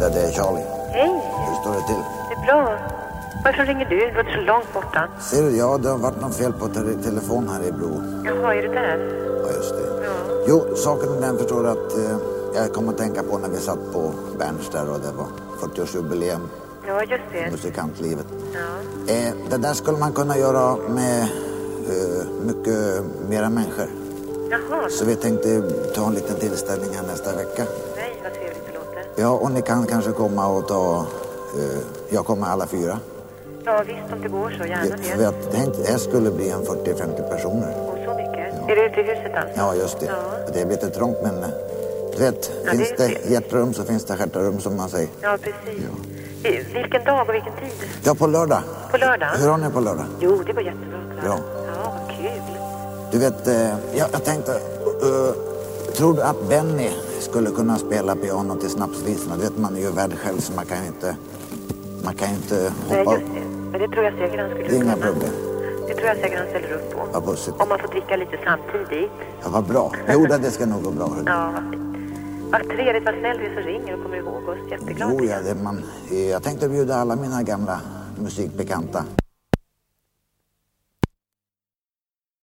Frida, det är Charlie. Hej, Hur står det till? det är bra. Varför ringer du? Du låter så långt borta. Ser du, ja, det har varit något fel på te- telefon här i Bro. Jaha, är du där? Ja, just det. Ja. Jo, saken är den förstår du att eh, jag kommer att tänka på när vi satt på Berns där och det var 40-årsjubileum Ja, just det. musikantlivet. Ja. Eh, det där skulle man kunna göra med eh, mycket mera människor. Jaha, Så vi tänkte ta en liten tillställning här nästa vecka. Ja, och ni kan kanske komma och ta... Eh, jag kommer alla fyra. Ja, visst om det går så, gärna För det. jag tänkte det skulle bli en 40-50 personer. Och så mycket. Är du ute i huset alltså? Ja, just det. Ja. Det är lite trångt, men eh, du vet, Ja, finns det det det. hjärterum så finns det stjärterum som man säger. Ja, precis. I- Vilken dag och vilken tid? Ja, på lördag. På lördag? Hur har ni på lördag? Jo, det var jättebra. Bra. Ja, vad kul. Du vet, eh, jag, jag tänkte, eh, tror du att Benny skulle kunna spela piano till snapsvisorna? Du vet, man är ju värd själv så man kan ju inte, man kan ju inte Nej, hoppa just det. Men det tror jag säkert han skulle Det är inga kunna. problem. Det tror jag säkert han ställer upp på. Vad bussigt. Om man får dricka lite samtidigt. Ja, vad bra. Jo, det det ska nog gå bra. Ja, vad fint. Vad trevligt, vad snäll du är som ringer och kommer ihåg oss. Jätteglad. Jo, ja, det, man, jag tänkte bjuda alla mina gamla musikbekanta.